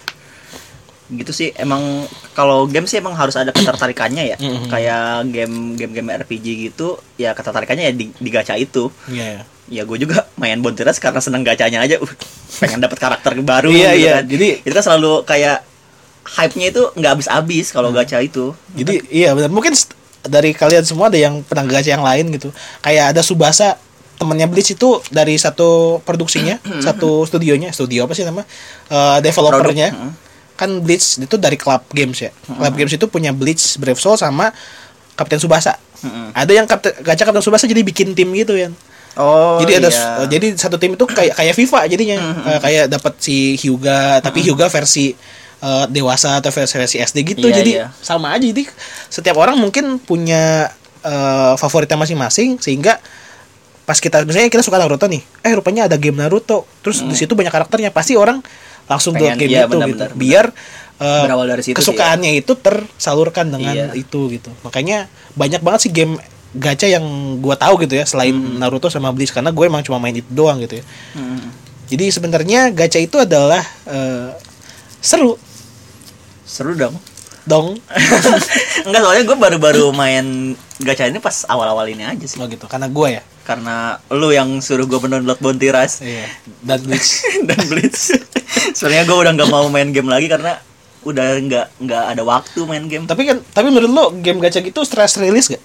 gitu sih emang kalau game sih emang harus ada ketertarikannya ya Mhm. kayak game game game RPG gitu ya ketertarikannya ya di, di gacha itu Iya. ya gue juga main Bontiras karena seneng gacanya aja uh pengen dapat karakter baru Iya, gitu iya. kan. Jadi- itu kan selalu kayak hype-nya itu nggak habis-habis kalau gacha itu. Jadi iya benar. Mungkin dari kalian semua ada yang pernah gacha yang lain gitu. Kayak ada Subasa temannya Bleach itu dari satu produksinya, satu studionya, studio apa sih nama? Eh, developernya. Produk, Kan Bleach itu dari Club Games ya. Club Games itu punya Bleach, Brave Soul sama Kapten Subasa. Mm-mm. Ada yang Kapten gacha Kapten Subasa jadi bikin tim gitu ya. Oh, jadi ada iya. jadi satu tim itu kayak kayak FIFA jadinya Eh, kayak dapat si Hyuga tapi Hyuga versi eh, dewasa atau versi, versi SD gitu Iya, jadi iya. sama aja jadi setiap orang mungkin punya eh, favoritnya masing-masing sehingga pas kita misalnya kita suka Naruto nih eh rupanya ada game Naruto terus di situ banyak karakternya pasti orang langsung Pengen, game iya, itu gitu biar Berawal dari situ sih, kesukaannya itu tersalurkan dengan Iya. itu gitu makanya banyak banget sih game gacha yang gua tahu gitu ya selain Hmm. Naruto sama Bleach karena gue emang cuma main itu doang gitu ya Mm. jadi sebenarnya gacha itu adalah eh, seru Seru dong. dong Enggak soalnya gue baru-baru main gacha ini pas awal-awal ini aja sih. oh gitu karena gue ya Karena lu yang suruh gue mendownload Bounty Rush iya dan Bleach dan Blitz. Sebenarnya gue udah nggak mau main game lagi karena udah nggak nggak ada waktu main game. tapi kan tapi menurut lo game gacha gitu stress release gak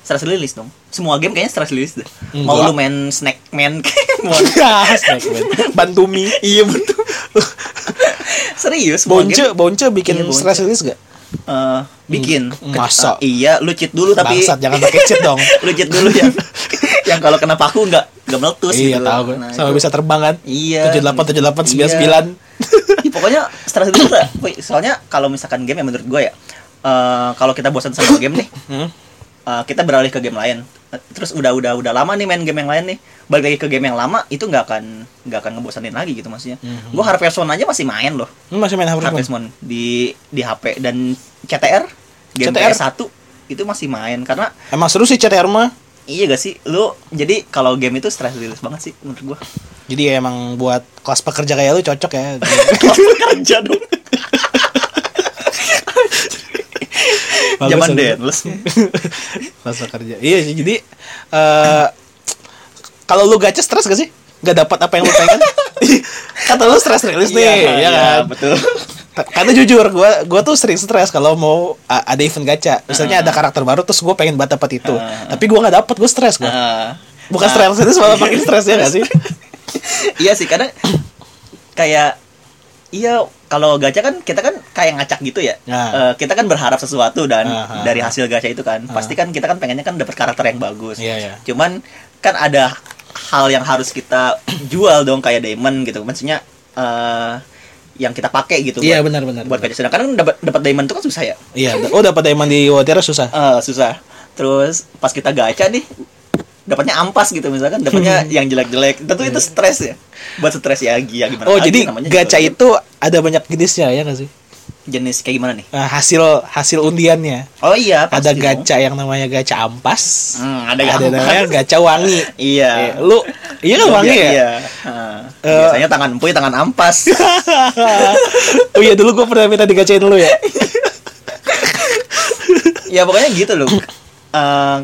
Stress release dong. Semua game kayaknya stress release deh. Enggak. Mau lu main Snack Man, mau Bantumi iya betul. Serius, Bonce game Bonce bikin Iya, Bonce. stress release gak eh, bikin. Masa? Eh, iya, lu cheat dulu tapi bangsat jangan pakai cheat dong lu cheat dulu ya. Yang kalau kena paku nggak nggak meletus iya gitu. tahu Nah, sama itu. bisa terbang kan Iya. tujuh delapan tujuh delapan sembilan Iya. sembilan Ih, pokoknya lah. Woi, soalnya kalau misalkan game ya menurut gue ya, eh, kalau kita bosan sama game nih, eh, kita beralih ke game lain. Terus udah udah udah lama nih main game yang lain nih, balik lagi ke game yang lama itu nggak akan nggak akan ngebosanin lagi gitu maksudnya. Mhm. Gue Harvest Moon aja masih main loh, masih main Harvest Moon? Harvest Moon di di HP dan CTR game CTR? PS1 itu masih main karena emang seru sih CTR mah iya gak sih? Lu jadi kalau game itu stress release banget sih menurut gua. Jadi ya emang buat kelas pekerja kayak lu cocok ya? Kerja dong. Bagus, zaman denless kelas pekerja. Iya sih jadi eh kalau lu gacha stres gak sih? Gak dapat apa yang lu pengen? Kata lu stres rilis nih Iya, ya iya, kan? betul karena jujur gua gua tuh sering stres kalau mau ada event gacha. Misalnya ada karakter baru terus gua pengen banget dapat itu. Ah. tapi gua nggak dapat gua stres gua. Ah. bukan Nah, stres itu malah makin stres ya gak sih? Iya sih kadang kayak iya kalau gacha kan kita kan kayak ngacak gitu ya. Nah. Eh, kita kan berharap sesuatu dan Ah, ah, dari hasil gacha itu kan. Pasti kan kita kan pengennya kan dapat karakter yang bagus. Iya, iya. cuman kan ada hal yang harus kita jual dong kayak diamond gitu. Maksudnya eh yang kita pakai gitu Iya, benar, benar, buat benar. gacha sedangkan kan dapat dapat diamond itu kan susah ya? Iya oh dapat diamond di Watera susah? Eh, susah. Terus pas kita gacha nih dapatnya ampas gitu misalkan. Dapatnya yang jelek-jelek. Tentu itu stres ya. Buat stres ya ya gimana oh lagi jadi namanya gacha juga itu ada banyak jenisnya ya gak sih jenis kayak gimana nih? Nah, hasil hasil undiannya. Oh iya ada pasti dong. gacha yang namanya gacha ampas. Hmm, ada ada ampas. namanya gacha wangi. Iya. Eh, lu iya kan wangi ya? iya. Eh. biasanya tangan empuy tangan ampas. Oh iya dulu gue pernah minta digacain dulu ya. Ya pokoknya gitu loh Eh,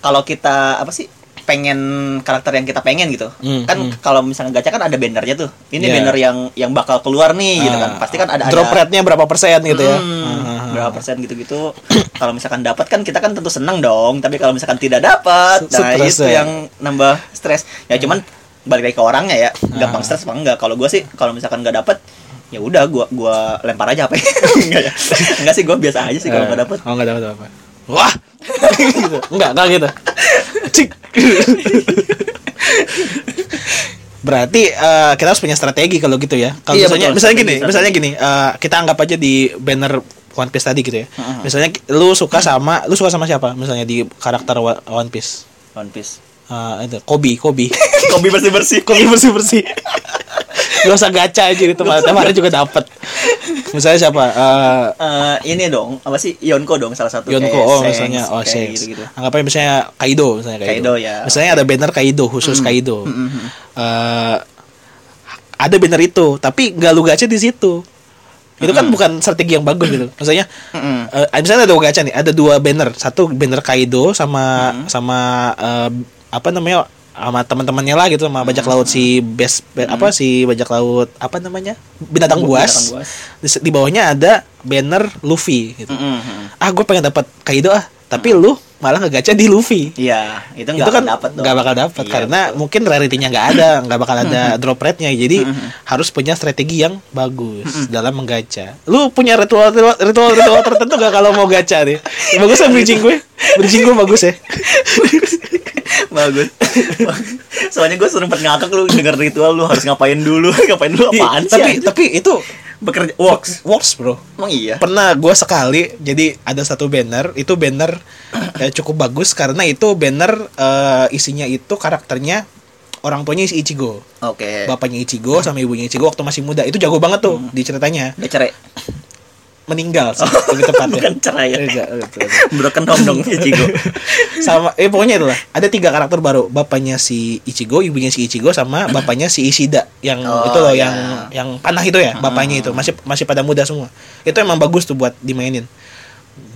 kalau kita apa sih pengen karakter yang kita pengen gitu. Hmm, kan hmm. kalau misalnya gacha kan ada bannernya tuh. Ini Iya. banner yang yang bakal keluar nih gitu Ah, kan pasti kan ada drop ada rate-nya berapa persen gitu ya? Hmm, Ah, berapa persen gitu-gitu. Kalau misalkan dapat kan kita kan tentu senang dong. Tapi kalau misalkan tidak dapat nah itu ya. yang nambah stres. Ya cuman balik lagi ke orangnya ya. Gampang Ah. stres apa enggak? Kalau gue sih kalau misalkan nggak dapat ya udah gua gua lempar aja apa enggak ya. Enggak sih gua biasa aja sih kalau Eh, nggak dapat. oh nggak dapat apa wah. Gitu. enggak enggak gitu. Cik. Berarti eh, kita harus punya strategi kalau gitu ya. Kalau Iya, misalnya betul. misalnya gini Strategi, misalnya gini eh, kita anggap aja di banner One Piece tadi gitu ya. Heeh. misalnya lu suka sama lu suka sama siapa? Misalnya di karakter One Piece. One Piece. Eh, itu Kobe Kobe. Kopi bersih bersih Kobe bersih bersih Gak usah gacha aja itu hari juga dapat misalnya siapa Eh, Eh, ini dong apa sih Yonko dong salah satu Yonko kayak oh Shanks, misalnya oh kayak Shanks. gitu-gitu. Anggap aja misalnya Kaido misalnya Kaido. Kaido, ya. Misalnya ada banner Kaido khusus Kaido. Mm, mm, mm. Eh, ada banner itu, tapi nggak lu gacha di situ. Itu kan bukan strategi yang bagus gitu. Maksudnya Mm-mm. eh, misalnya ada dua gacha nih, ada dua banner, satu banner Kaido sama sama eh, apa namanya sama teman-temannya lah gitu sama bajak laut si best be- apa si bajak laut apa namanya? Binatang buas, Binatang buas. Di, di bawahnya ada banner Luffy gitu. Mm-mm. ah gue pengen dapat Kaido ah tapi lu malah ngegacha di Luffy. Iya, itu nggak kan dapat nggak bakal dapat Iya, karena betul. mungkin rarity-nya nggak ada nggak bakal ada drop rate-nya jadi harus punya strategi yang bagus dalam menggacha. Lu punya ritual ritual ritual, ritual tertentu gak kalau mau gacha nih? Ya, bagus ya bridging gue. Bridging gue bagus ya bagus. Soalnya gue sempet ngakak lu denger ritual lu harus ngapain dulu, ngapain dulu apaan sih? tapi tapi itu bekerja works. works bro Emang iya. pernah gue sekali jadi ada satu banner itu banner eh, cukup bagus karena itu banner eh, isinya itu karakternya orang tuanya si Ichigo Oke. bapaknya Ichigo sama ibunya Ichigo waktu masih muda itu jago banget tuh di ceritanya Dia cerai. Meninggal sih lebih tepatnya Bukan cerai ya. Enggak, betul. Broken home dong Ichigo. sama eh pokoknya itulah ada tiga karakter baru bapaknya si Ichigo ibunya si Ichigo sama bapaknya si Ishida yang Oh, itu loh iya. yang yang panah itu ya bapaknya itu masih masih pada muda semua itu emang bagus tuh buat dimainin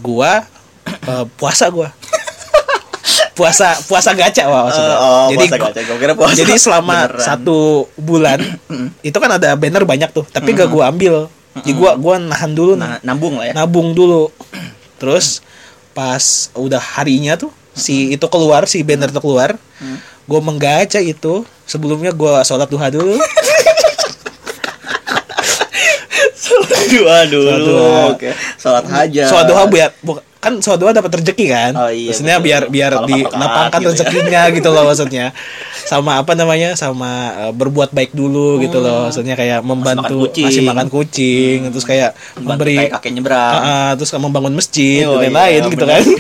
gua eh, puasa gua puasa puasa gacha wah maksudnya. oh, jadi puasa gacha. Gua kira puasa jadi selama beneran. satu bulan itu kan ada banner banyak tuh tapi gak gua ambil jadi gua gua nahan dulu Nah, nambung lah ya. nabung dulu terus pas udah harinya tuh si itu keluar si banner itu keluar gue menggaca itu sebelumnya gue sholat duha dulu Dua dulu. Sholat duha. Oke. Sholat hajat. sholat duha biar bu- kan duha dapat rezeki kan Oh, iya, maksudnya betul. biar biar Kalau dilapangkan gitu ya. rezekinya gitu loh maksudnya sama apa namanya sama eh, berbuat baik dulu gitu loh maksudnya kayak membantu kucing. masih makan kucing terus kayak Bantu memberi kayak kakek nyebrang. Ah, ah, terus kamu membangun masjid Oh, dan iya, lain-lain gitu kan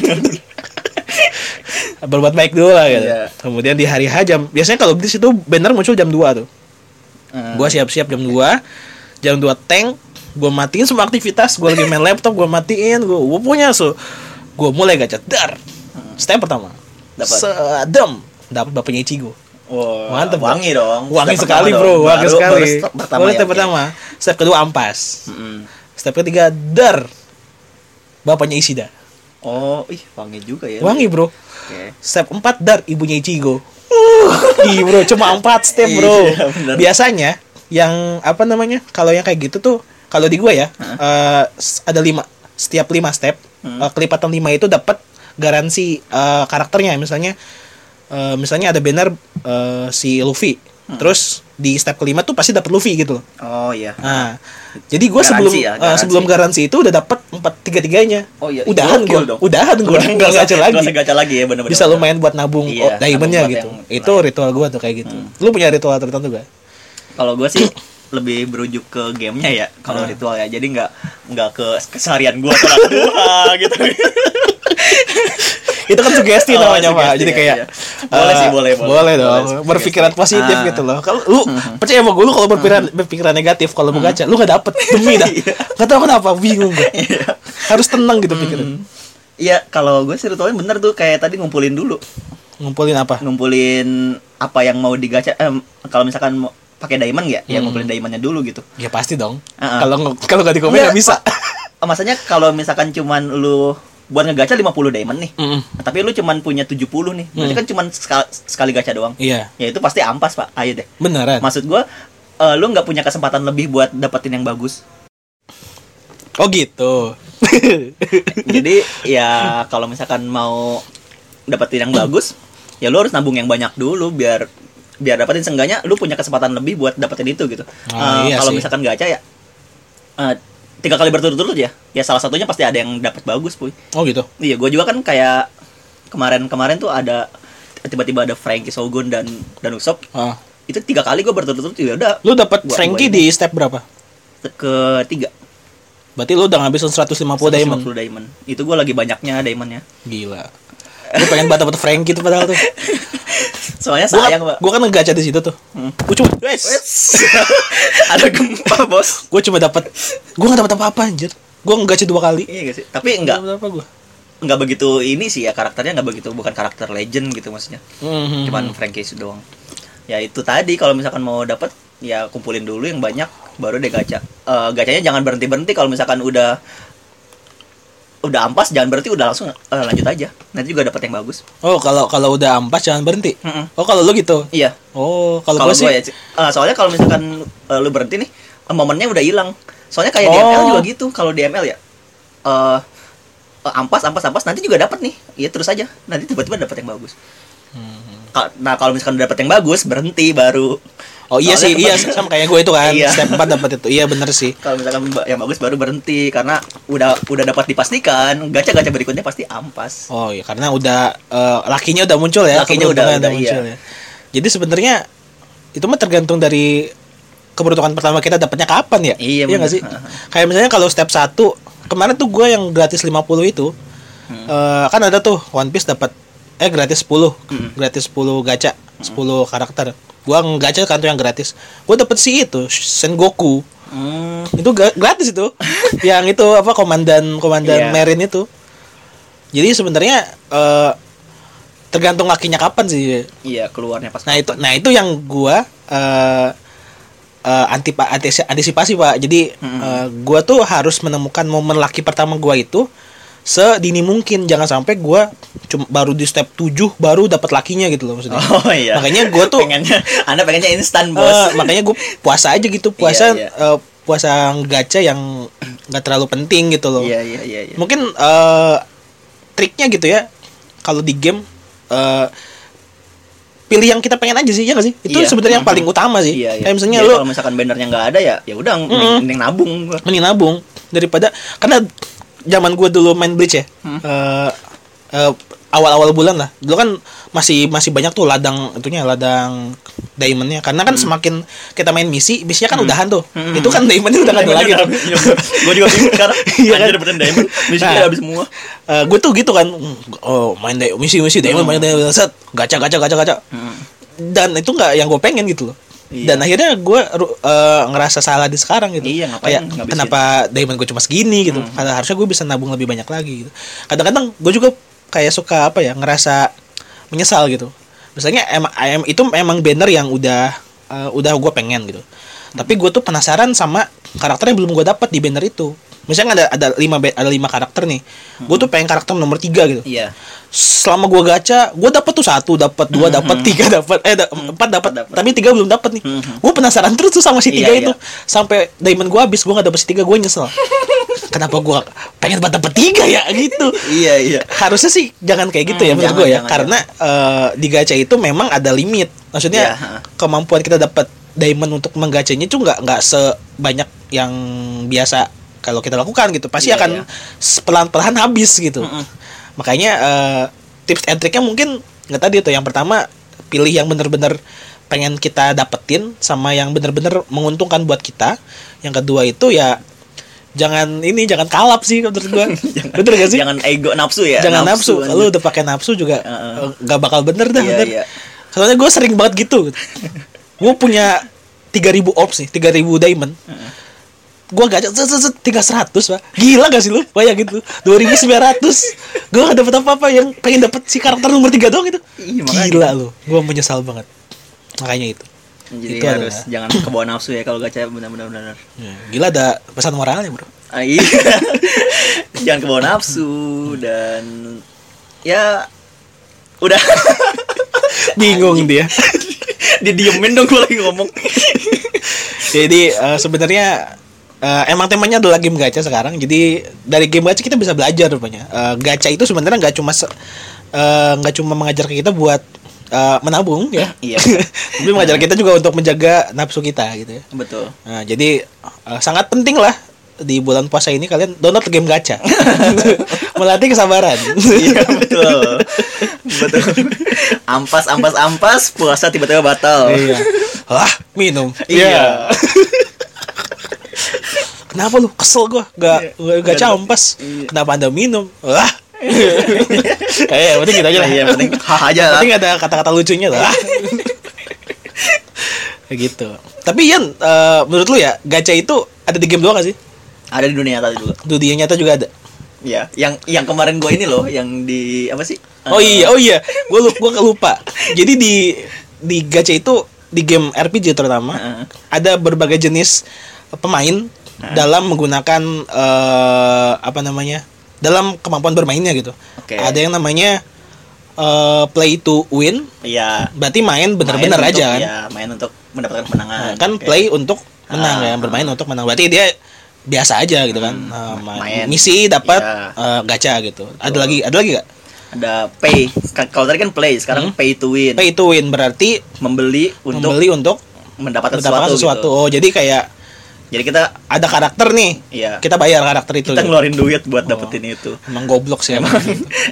berbuat baik dulu lah gitu. Iya. kemudian di hari H jam biasanya kalau di situ banner muncul jam 2 tuh Hmm. gua siap-siap jam 2 jam 2 tank gua matiin semua aktivitas gua lagi main laptop gua matiin gua punya so gua mulai gacha dar step pertama Dapat. sedem dapat bapaknya Ichigo Wah, Mantep, bro. wangi dong. wangi Step sekali bro dong. wangi Baru- sekali baru step pertama Baru ya, step oke. pertama step kedua ampas Mm-mm. step ketiga dar bapaknya Ishida Oh, ih wangi juga ya. wangi bro Oke. Step 4 dar ibunya Ichigo. Ih bro, cuma 4 step bro. Iya, bener. Biasanya yang apa namanya? Kalau yang kayak gitu tuh kalau di gue ya eh, s- ada lima setiap lima step eh, kelipatan lima itu dapat garansi eh, karakternya misalnya eh, misalnya ada banner eh, si Luffy terus di step kelima tuh pasti dapat Luffy gitu loh. Oh iya. Nah, jadi gue sebelum ya, eh, garansi. sebelum garansi itu udah dapat empat tiga tiganya. Oh iya, Udahan gokil gue, udahan gue nggak gacha lagi Nggak usah gacha lagi ya benar-benar. bisa lumayan buat nabung Iya, oh, diamondnya gitu itu lain. ritual gua tuh kayak gitu lu punya ritual tertentu gak Kalau gue sih lebih berujuk ke gamenya ya kalau Ah. ritual ya. Jadi nggak nggak ke keseharian gue sholat duha gitu. Itu kan sugesti Oh, namanya pak. sugesti, jadi ya, kayak iya. Boleh eh, sih, boleh, boleh. boleh dong. Boleh, sugesti. berpikiran positif Ah. Hmm. gitu loh. Kalau lu percaya sama gue lu kalau berpikiran berpikiran negatif kalau mau gacha lu gak dapet. Demi dah. Iya. gak tau kenapa bingung gue harus tenang gitu pikiran. Iya kalau gue sih ritualnya bener tuh kayak tadi ngumpulin dulu. Ngumpulin apa? Ngumpulin apa yang mau digacha eh, kalau misalkan pakai diamond ya? Ya Hmm. ngumpulin diamondnya dulu gitu. Ya pasti dong. Kalau nge- kalau gak dikomen Iya, gak bisa. Oh, maksudnya kalau misalkan cuman lu buat ngegacha 50 diamond nih. Mm-mm. tapi lu cuman punya 70 nih. Berarti Hmm. kan cuman sekali, sekali gacha doang. Iya. Ya itu pasti ampas pak. Ayo deh. Beneran. Maksud gua eh, lu nggak punya kesempatan lebih buat dapetin yang bagus. Oh gitu. Jadi ya kalau misalkan mau dapetin yang bagus ya lu harus nabung yang banyak dulu biar biar dapetin seenggaknya lu punya kesempatan lebih buat dapetin itu gitu. Ah, Eh, iya kalau misalkan gacha ya eh, tiga kali berturut-turut ya ya salah satunya pasti ada yang dapat bagus puy. Oh gitu? Iya gue juga kan kayak kemarin-kemarin tuh ada tiba-tiba ada Frankie Shogun dan dan Usopp. Ah. itu tiga kali gue berturut-turut ya udah lu dapat Frankie di step berapa? Ketiga. Berarti lu udah ngabisin 150 diamond. 150 diamond. itu gue lagi banyaknya diamondnya. Gila. Lu pengen banget dapet Frankie tuh padahal tuh. soalnya Gua, sayang pak gua kan ngegaca di situ tuh. Hmm. Gua cuma Wes. ada gempa bos gua cuma dapat gua nggak dapat apa-apa anjir. Gua ngegaca dua kali. iya gak sih tapi enggak Nggak apa gua. nggak begitu ini sih ya karakternya nggak begitu bukan karakter legend gitu maksudnya Mhm. cuman Frankie doang ya itu tadi kalau misalkan mau dapat ya kumpulin dulu yang banyak baru deh gacha Eh, gacanya jangan berhenti berhenti kalau misalkan udah udah ampas jangan berarti udah langsung eh, lanjut aja. Nanti juga dapat yang bagus. Oh, kalau kalau udah ampas jangan berhenti. Mm-mm. Oh, kalau lu gitu. Iya. Oh, kalau gue sih ya. Eh, soalnya kalau misalkan eh, lu berhenti nih, eh, momennya udah hilang. Soalnya kayak Oh. ML juga gitu. Kalau di ML ya, eh eh, ampas, ampas, ampas, nanti juga dapat nih. Iya terus aja. Nanti tiba-tiba dapat yang bagus. Nah kalau misalkan udah dapat yang bagus, berhenti baru. Oh iya sih, Soalnya iya kemarin- sama kayak gue itu kan. Iya. Step 4 dapat itu. Iya bener sih. Kalau misalkan yang bagus baru berhenti karena udah udah dapat dipastikan gacha-gacha berikutnya pasti ampas. Oh iya, karena udah eh, lakinya udah muncul ya. Lakinya udah- keberuntungan udah, muncul iya. ya. Jadi sebenarnya itu mah tergantung dari keberuntungan pertama kita dapatnya kapan ya? Iya, nggak bener. sih? Kayak misalnya kalau step 1 kemarin tuh gue yang gratis 50 itu Hmm. eh, kan ada tuh One Piece dapat eh gratis 10. Hmm. Gratis 10 gacha, 10 karakter. Gua gacha kan tuh yang gratis. Gue dapet sih itu Sengoku. Hmm, Itu gratis itu. yang itu apa komandan komandan Iya. Marine itu. Jadi sebenarnya eh, tergantung lakinya kapan sih. iya keluarnya pas. Nah itu nah itu yang gua eh eh, antipa antis- antisipasi Pak. Jadi Mm-mm. eh, gua tuh harus menemukan momen laki pertama gua itu sedini mungkin jangan sampai gua cuma baru di step 7 baru dapat lakinya gitu loh maksudnya. Oh iya. Makanya gua tuh pengennya Anda pengennya instan, Eh, Bos. makanya gue puasa aja gitu puasa Iya, iya. eh, puasa gacha yang nggak terlalu penting gitu loh Iya iya iya iya. mungkin eh, triknya gitu ya kalau di game eh, pilih yang kita pengen aja sih ya nggak sih itu Iya. sebenarnya yang paling utama sih Iya, iya. kayak misalnya Jadi lo kalau misalkan bannernya nggak ada ya ya udah mending, Mm-mm. mending nabung mending nabung daripada karena zaman gue dulu main Bleach ya Hmm. eh, eh, awal-awal bulan lah dulu kan masih masih banyak tuh ladang itunya ladang diamondnya karena kan semakin kita main misi misinya kan udahan tuh Hmm. itu kan diamondnya udah nggak ada lagi tuh. gue juga bingung sekarang. Iya kan? Beneran diamond. Misinya Nah. udah habis semua. gue tuh gitu kan oh main di misi misi diamond main diamond set gacha gacha gacha gacha Hmm. dan itu nggak yang gue pengen gitu loh Iya. dan akhirnya gue ngerasa salah di sekarang gitu Iya, ngapain kayak ngabisin? kenapa diamond gue cuma segini gitu Hmm. Karena harusnya gue bisa nabung lebih banyak lagi gitu kadang-kadang gue juga kayak suka apa ya ngerasa menyesal gitu misalnya emang em- itu emang banner yang udah eh, udah gue pengen gitu tapi gue tuh penasaran sama karakter yang belum gue dapat di banner itu misalnya ada ada lima ada lima karakter nih gue tuh pengen karakter nomor tiga gitu Iya. selama gua gacha gua dapat tuh satu dapat dua dapat tiga dapat eh da- empat dapat Hmm. tapi tiga belum dapat nih Mhm. gua penasaran terus tuh sama si Iya, tiga iya. itu sampai diamond gua habis gua nggak dapet si tiga gua nyesel kenapa gua pengen banget dapet tiga ya gitu Iya iya. harusnya sih jangan kayak gitu ya Hmm, menurut jangan, gua ya jangan, karena eh, di gacha itu memang ada limit maksudnya Iya, ha. kemampuan kita dapat diamond untuk menggacanya itu nggak nggak sebanyak yang biasa kalau kita lakukan gitu pasti Iya, akan iya. pelan-pelan habis gitu Mm-mm. makanya eh, tips and triknya mungkin nggak tadi tuh yang pertama pilih yang bener-bener pengen kita dapetin sama yang bener-bener menguntungkan buat kita yang kedua itu ya jangan ini jangan kalap sih menurut gua betul gak sih Jangan ego nafsu ya. jangan nafsu, anjir. lu udah pakai nafsu juga eh, nggak bakal bener dah Iya, bener iya. soalnya gue sering banget gitu gue punya 3000 ops nih 3000 diamond gue gacha set, set, tinggal 100 pak. Gila gak sih lu? Bayang gitu 2900 gue gak dapet apa-apa yang pengen dapet si karakter nomor 3 doang itu. Iya, gila lu gue menyesal banget. Makanya itu. Jadi Itu harus adalah- jangan kebawa nafsu ya kalau gacha benar-benar benar. Ya, gila ada pesan moralnya bro. Ah, iya. jangan kebawa nafsu dan ya udah. Bingung dia. Didiemin dong gue lagi ngomong. Jadi eh, sebenarnya eh, emang temanya adalah game gacha sekarang. Jadi dari game gacha kita bisa belajar rupanya. Eh, gacha itu sebenarnya nggak cuma eh, nggak cuma mengajar kita buat eh, menabung ya. Iya. tapi mengajar kita juga untuk menjaga nafsu kita gitu ya. Betul. Nah, jadi eh, sangat penting lah di bulan puasa ini kalian download game gacha. Melatih kesabaran. Iya betul. Betul. Ampas ampas ampas puasa tiba-tiba batal. Iya. Lah minum? Iya. Kenapa lu kesel gua gak Iya. gak campas? Iya. Kenapa anda minum? Wah. eh, penting gitu aja lah. iya yang penting hah aja lah penting ada kata-kata lucunya lah. Gitu. Tapi Ian, eh, menurut lu ya, gacha itu ada di game doang gak sih? ada di dunia nyata juga dunia nyata juga ada. Iya, yang yang kemarin gue ini loh, yang di apa sih? Oh Eh, iya, oh iya. Gua lupa, gua lupa. Jadi di di gacha itu di game RPG terutama Heeh. ada berbagai jenis pemain dalam menggunakan eh, apa namanya? dalam kemampuan bermainnya gitu. Oke. Ada yang namanya eh, play to win, Iya. berarti main bener-bener aja kan. Iya, main untuk mendapatkan kemenangan. Nah, kan Oke. play untuk menang Ah. ya, bermain untuk menang. Berarti dia biasa aja gitu kan. Hmm, Nah, ma- main. misi dapat Iya. eh, gacha gitu. Ada lagi, ada lagi gak? ada pay. Ka- Kalau tadi kan play, sekarang pay to win. Hmm? Pay to win berarti Membeli untuk membeli untuk mendapatkan, mendapatkan sesuatu. sesuatu. gitu. Oh, jadi kayak Jadi kita ada karakter nih. Iya. Kita bayar karakter itu. kita gitu. ngeluarin duit buat dapetin itu. Emang goblok sih emang.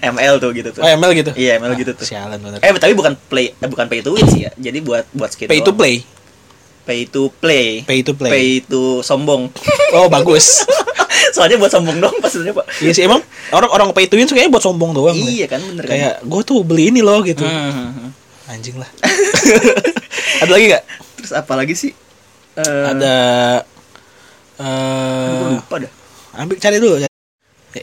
ML tuh gitu tuh. Oh, ML gitu. Iya, ML gitu tuh. Sialan bener. Eh, tapi bukan play, eh, bukan pay to win sih ya. Jadi buat buat skin Pay to doang. play. Pay to play. Pay to play. Pay to sombong. Oh, bagus. Soalnya buat sombong dong maksudnya, Pak. Iya sih emang orang-orang pay to win tuh kayaknya buat sombong doang. Iya deh. kan bener kan. Kayak gue tuh beli ini loh gitu. Hmm. Anjing lah. Ada lagi gak? Terus apa lagi sih? Eh, Ada eh lupa dah. ambil cari dulu. Ya,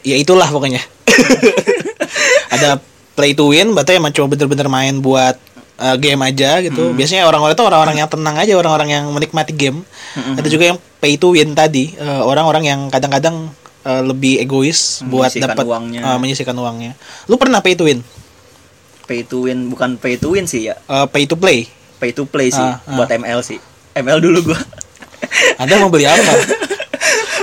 ya itulah pokoknya. Ada play to win, berarti emang cuma bener-bener main buat eh, game aja gitu. Biasanya orang-orang itu orang-orang yang tenang aja, orang-orang yang menikmati game. Ada juga yang pay to win tadi, eh, orang-orang yang kadang-kadang eh, lebih egois buat dapat uangnya. eh, menyisihkan uangnya. Lu pernah pay to win? Pay to win bukan pay to win sih ya. Eh, pay to play. Pay to play sih Ah, ah. buat ML sih. ML dulu gua Anda mau beli apa?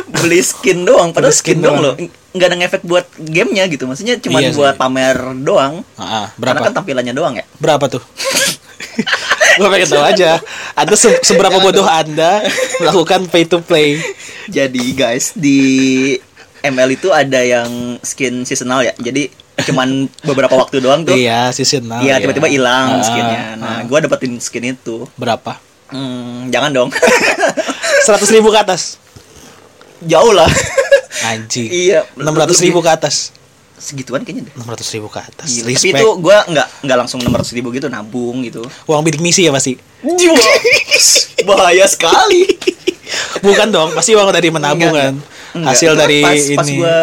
beli skin doang padahal Beli skin skin, doang loh nggak ada ngefek buat gamenya gitu maksudnya cuma Iya buat pamer doang Ah, ah, karena berapa? kan tampilannya doang ya Berapa tuh? Gue pengen tahu aja. Ada se- seberapa bodoh Anda melakukan pay to play? jadi guys di ML itu ada yang skin seasonal ya jadi cuman beberapa waktu doang tuh Iya, seasonal. Iya tiba-tiba hilang Ah, skinnya. ah. Nah, gua dapetin skin itu. berapa? Hmm, jangan dong. Seratus ribu ke atas. Jauh lah. Anjing. iya. Enam ratus ribu ke atas. Segituan kayaknya deh. Enam ratus ribu ke atas. Gila. Tapi itu gua nggak nggak langsung 600 ribu gitu nabung gitu. Uang bidik misi ya pasti. Bahaya sekali. Bukan dong, pasti uang dari menabung Enggak, kan. Enggak, Hasil itu dari pas, pas ini. gua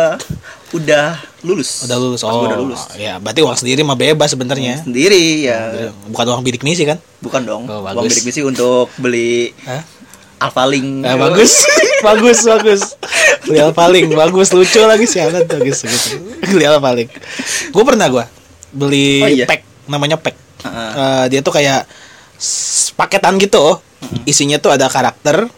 udah lulus. Udah lulus. Pas Oh, udah lulus. ya berarti uang sendiri mah bebas sebenarnya. Sendiri ya. Bukan uang bidik misi kan? Bukan dong. Oh, Uang bidik misi untuk beli Hah? Alphalink. Eh, bagus, bagus, bagus. Beli paling bagus, lucu lagi sialan bagus gitu. Beli paling. Gue pernah gue beli Oh, iya? pack, namanya pack. Heeh. Eh, dia tuh kayak paketan gitu. oh. Isinya tuh ada karakter,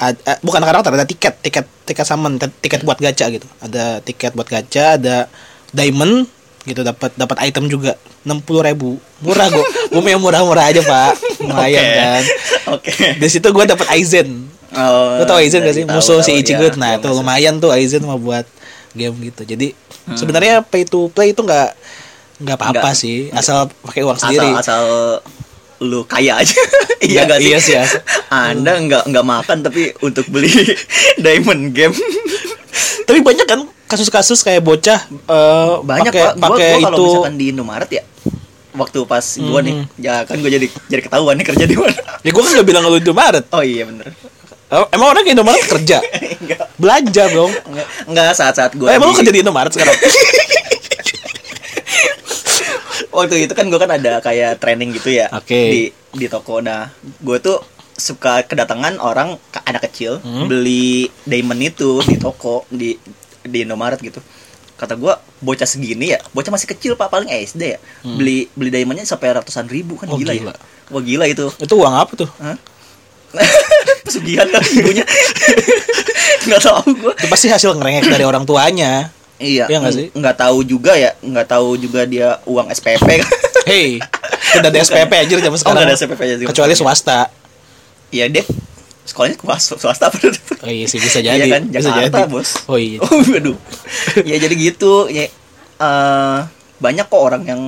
ad- eh, bukan karakter, ada tiket, tiket, tiket summon, tiket buat gacha gitu. Ada tiket buat gacha, ada diamond gitu dapat dapat item juga enam puluh ribu murah gue gue mau yang murah-murah aja pak lumayan Oke. kan Oke. di situ gue dapat Aizen Oh, Lo tau Aizen gak sih? tahu, Musuh si tahu, Ichigo. iya. Nah, Iya, itu masuk. lumayan tuh Aizen mau buat game gitu. Jadi sebenarnya pay to play itu nggak nggak apa-apa sih, asal pakai uang asal sendiri. asal lu kaya aja iya Nggak, gak sih iya sih, asal- anda nggak nggak makan tapi untuk beli diamond game Tapi banyak kan kasus-kasus kayak bocah eh, banyak pakai pakai gua kalau itu misalkan di Indomaret ya waktu pas gua nih ya kan gua jadi jadi ketahuan nih kerja di mana Ya gue kan gak bilang lu Indomaret. oh iya bener Eh, Emang orang ke Indomaret kerja? enggak Belanja dong. enggak enggak saat-saat Eh, gua emang di- kerja di Indomaret sekarang? waktu itu kan gua kan ada kayak training gitu ya Oke. di di toko nah gua tuh suka kedatangan orang anak kecil Hmm. beli diamond itu di toko di di Indomaret gitu kata gua bocah segini ya bocah masih kecil pak paling SD ya beli beli diamondnya sampai ratusan ribu kan Hmm. Oh, gila, gila. ya wah gila itu itu uang apa tuh? Hah? pesugihan kan ibunya nggak tahu gua Itu pasti hasil ngerengek dari orang tuanya. iya Iya nggak sih? nggak tahu juga ya nggak tahu juga dia uang SPP kan Hei, udah ada SPP aja zaman Oh, sekarang. nggak ada SPP aja Kecuali swasta. Iya deh sekolahnya swasta, swasta apa Oh iya sih bisa jadi. Iya kan bisa Jakarta jadi. bos Oh iya. oh aduh ya jadi gitu ya eh, banyak kok orang yang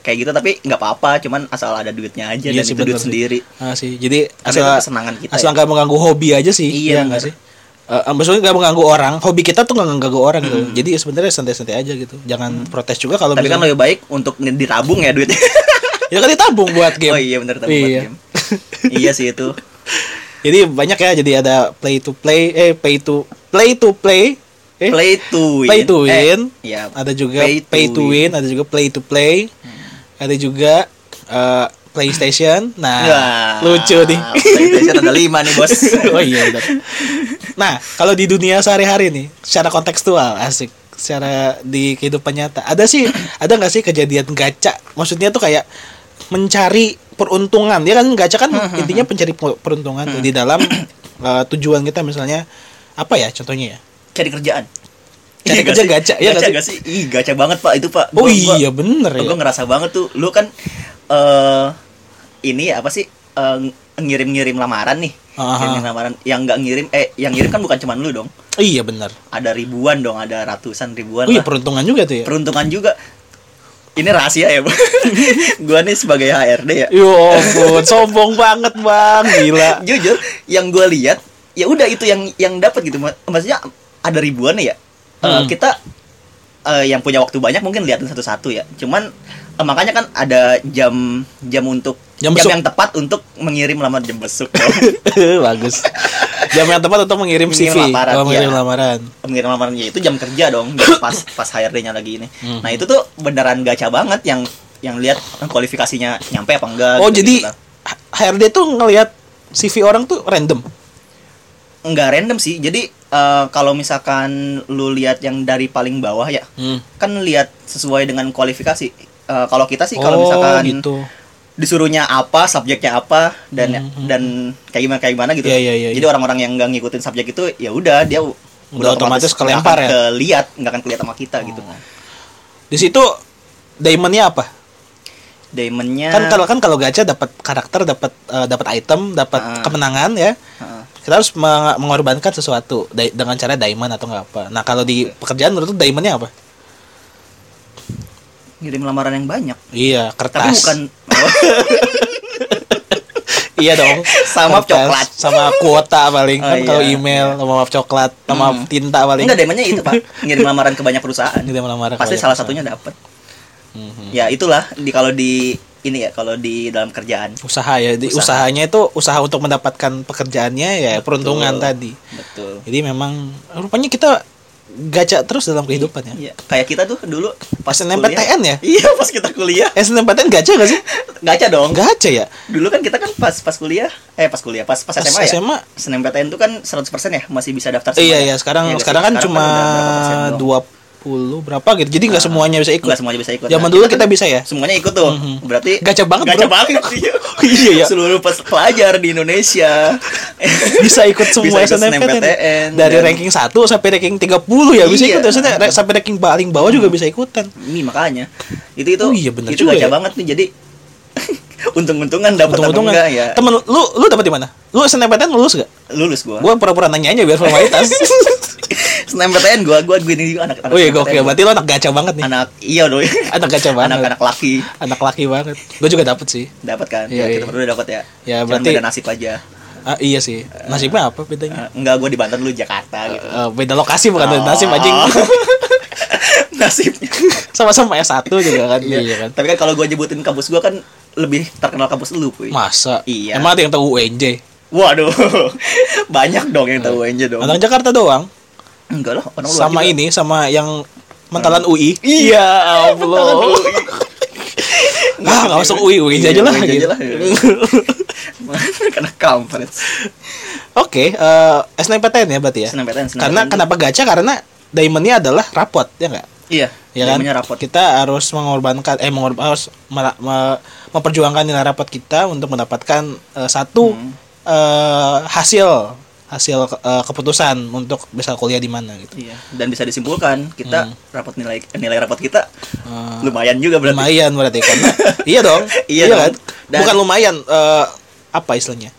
kayak gitu tapi nggak apa-apa cuman asal ada duitnya aja Iya dan sih, itu duit sih. sendiri Ah sih. Jadi asal kesenangan kita asal ya. nggak mengganggu hobi aja sih. Iya, nggak bener. sih? Eh, maksudnya nggak mengganggu orang. Hobi kita tuh nggak mengganggu orang gitu. Jadi sebenarnya santai-santai aja gitu. Jangan protes juga kalau tapi kan lebih baik untuk ditabung ya duitnya ya kan ditabung buat game. oh iya bener tabung buat Iya. game iya sih itu Jadi banyak ya. Jadi ada play to play, eh pay to play to play. Eh, play to win Play to Eh, win. iya ada juga Pay pay, to to win. ada juga play to play. Ada juga eh, PlayStation. Nah, Wah, lucu nih. PlayStation ada lima nih bos oh iya benar. Nah, kalau di dunia sehari-hari nih, secara kontekstual asik. secara di kehidupan nyata. Ada sih, ada nggak sih kejadian gacha? Maksudnya tuh kayak mencari peruntungan. Dia kan gacha kan intinya pencari per- peruntungan tuh di dalam eh, tujuan kita misalnya apa ya contohnya ya? Cari kerjaan. Cari Iya kerja gacha, iya gacha nggak gak sih? Ih, gacha banget, Pak. Itu, Pak. Oh Gua- gua- iya bener ya. Gue ngerasa banget tuh, lu kan eh ini ya, apa sih? Eh, ngirim-ngirim lamaran nih. Ngirim lamaran yang nggak ngirim eh yang ngirim kan bukan cuman lu dong. Iya bener. Ada ribuan dong, ada ratusan ribuan Oh iya peruntungan juga tuh ya. Peruntungan juga. Ini rahasia ya, Bang. gua nih sebagai HRD ya. Yo ampun, sombong banget bang, gila. Jujur, yang gua lihat ya udah itu yang yang dapat gitu. Mak- Maksudnya ada ribuan ya. Eh, Hmm. kita eh, yang punya waktu banyak mungkin liatin satu-satu ya. Cuman eh, makanya kan ada jam jam untuk Jam jam, besuk. yang tepat untuk mengirim lamar jam besuk. Bagus. Jam yang tepat untuk mengirim Mengirim CV, lamaran, oh, mengirim iya. lamaran. mengirim lamarannya itu jam kerja dong, jam pas pas HRD-nya lagi ini. Hmm. Nah, itu tuh beneran gacha banget yang yang lihat kualifikasinya nyampe apa enggak. Oh gitu-gitu jadi lah. HRD tuh ngelihat CV orang tuh random. nggak random sih. Jadi eh, kalau misalkan lu lihat yang dari paling bawah ya, Hmm. kan lihat sesuai dengan kualifikasi. Eh, kalau kita sih oh, kalau misalkan gitu. Disuruhnya apa, subjeknya apa dan Hmm, dan kayak gimana kayak gimana gitu. Iya, iya, iya, Jadi orang-orang yang nggak ngikutin subjek itu ya udah dia u- Udah otomatis nggak kelempar ya? Keliat, nggak akan kelihatan sama kita gitu. Di situ diamondnya apa? Diamondnya Kan kalau kan kalau gacha dapat karakter, dapat eh, dapat item, dapat Ah. kemenangan ya. Heeh. Kita harus meng- mengorbankan sesuatu dengan cara diamond atau nggak apa. Nah kalau di pekerjaan menurut diamondnya apa? Ngirim lamaran yang banyak. Iya Tapi kertas. bukan iya dong. Sama Kertas, coklat. Sama kuota paling Oh, kan kalau iya, email iya. sama maaf coklat sama Hmm. tinta paling. enggak diamondnya itu, Pak. Ngirim lamaran ke banyak perusahaan. Ngirim lamaran Pasti salah perusahaan. satunya dapat. Mhm. Ya, itulah di kalau di ini ya, kalau di dalam kerjaan. usaha ya di Usaha. usahanya itu usaha untuk mendapatkan pekerjaannya ya peruntungan Betul. tadi Betul. jadi memang rupanya kita gacha terus dalam kehidupan ya Iya, kayak kita tuh dulu pas SNMPTN ya? Iya, pas kita kuliah. SNMPTN gacha gak sih Gacha dong. gacha ya Dulu kan kita kan pas pas kuliah, eh pas kuliah, pas pas Pas SMA ya. SMA SNMPTN itu kan 100% ya, masih bisa daftar iya semua iya ya? sekarang Iya nggak sih? sekarang kan cuma udah berapa persen doang. 20 berapa gitu jadi nggak Nah, semuanya bisa ikut Nggak semuanya bisa ikut. zaman Nah, dulu kan kita bisa ya semuanya ikut tuh. Mhm. Berarti Gacha banget, Gacha bro. banget iya. Iya. Seluruh pelajar di Indonesia bisa ikut semua Bisa ikut SNMPTN SNMPTN, dari dan- ranking 1 sampai ranking 30 ya bisa Iya. ikut maksudnya sampai ranking paling bawah juga bisa ikutan Ini makanya. Itu itu Oh iya, bener itu gacha ya. banget nih. Jadi untung-untungan dapat untung-untungan enggak ya. temen lu lu dapat di mana lu SNMPTN lulus gak Lulus gua. Gua pura-pura nanya aja biar formalitas. SNMPTN gua gua gini juga anak anak oh iya gokil. Berarti lo anak gacha banget nih. anak iya doi Anak gacha banget. anak anak laki Anak laki banget. Gue juga dapet sih. dapat kan Iya, ya, kita iya. berdua dapat ya Ya, Cuman berarti- beda nasib aja Ah, iya sih. Nasibnya apa bedanya? Eh, enggak gua di Banten lu Jakarta gitu Eh, beda lokasi bukan Oh. nasib anjing. nasibnya Sama-sama S1 juga kan. Iya. Iya kan. tapi kan kalau gua nyebutin kampus gua kan lebih terkenal kampus lu puy Masa? Iya. Emang ada yang tahu UNJ? waduh banyak dong yang tahu aja dong Anak Jakarta doang. Enggak lah orang luar Sama juga. ini sama yang mentalan UI. iya Allah. Ah, nggak masuk UI, UI aja lah. Gitu. aja lah karena kampret Oke, eh SNMPTN ya berarti ya. SNMPTN, SNMPTN Karena kenapa gacha? Karena diamondnya adalah rapot, ya enggak? iya ya kan rapot kita harus mengorbankan eh mengorb- harus mela- me- memperjuangkan nilai rapot kita untuk mendapatkan eh, satu Hmm. eh, hasil hasil eh, keputusan untuk bisa kuliah di mana gitu iya dan bisa disimpulkan kita Hmm. rapot nilai nilai rapot kita Eh, lumayan juga berarti lumayan berarti karena iya dong Iya dong. kan Dan- bukan lumayan eh, apa istilahnya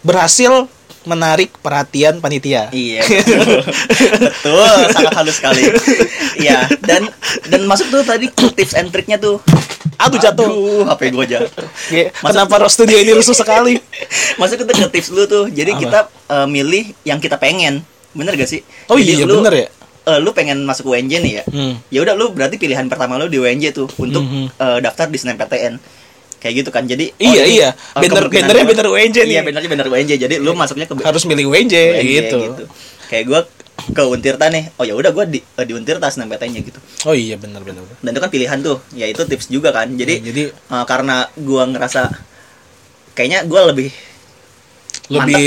berhasil menarik perhatian panitia Iya, betul. betul, sangat halus sekali. Iya, dan dan masuk tuh tadi tips and triknya tuh. Aduh jatuh Aduh, HP gua jatuh. Masuk kenapa roh studio ini rusuh sekali Masuk ke tips lu tuh. Jadi Apa? kita eh, milih yang kita pengen. Bener gak sih? oh iya Jadi lu, bener ya eh, lu pengen masuk UNJ nih ya. Hmm. Ya udah lu berarti pilihan pertama lu di UNJ tuh untuk Mhm. eh, daftar di SNMPTN. Kayak gitu kan. Jadi Iya, ini, iya. Bener- benernya gua- bener UNJ nih. Iya, benernya bener UNJ. Jadi lu masuknya ke harus milih UNJ, UNJ gitu. Kayak gua ke Untirta nih. Oh ya udah gua di eh, di Untirta SNMPTN-nya gitu. Oh iya benar benar. dan itu kan pilihan tuh ya itu tips juga kan jadi Ya, jadi eh, karena gua ngerasa kayaknya gua lebih lebih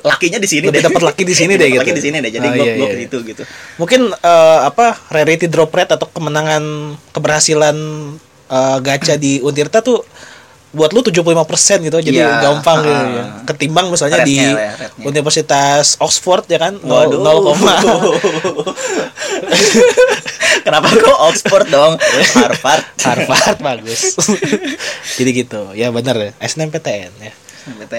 lakinya di sini lebih dapat laki di sini deh gitu. Laki di sini deh. Jadi Oh, iya, gua iya. ke situ gitu. mungkin eh, apa rarity drop rate atau kemenangan keberhasilan eh, gacha di Untirta tuh buat lu 75% gitu jadi Iya, gampang gitu ya. Ketimbang misalnya di ya. Universitas Oxford ya kan 0, Waduh. 0, Kenapa kok Oxford dong? Harvard. Harvard bagus. jadi gitu. Ya benar ya. SNMPTN ya.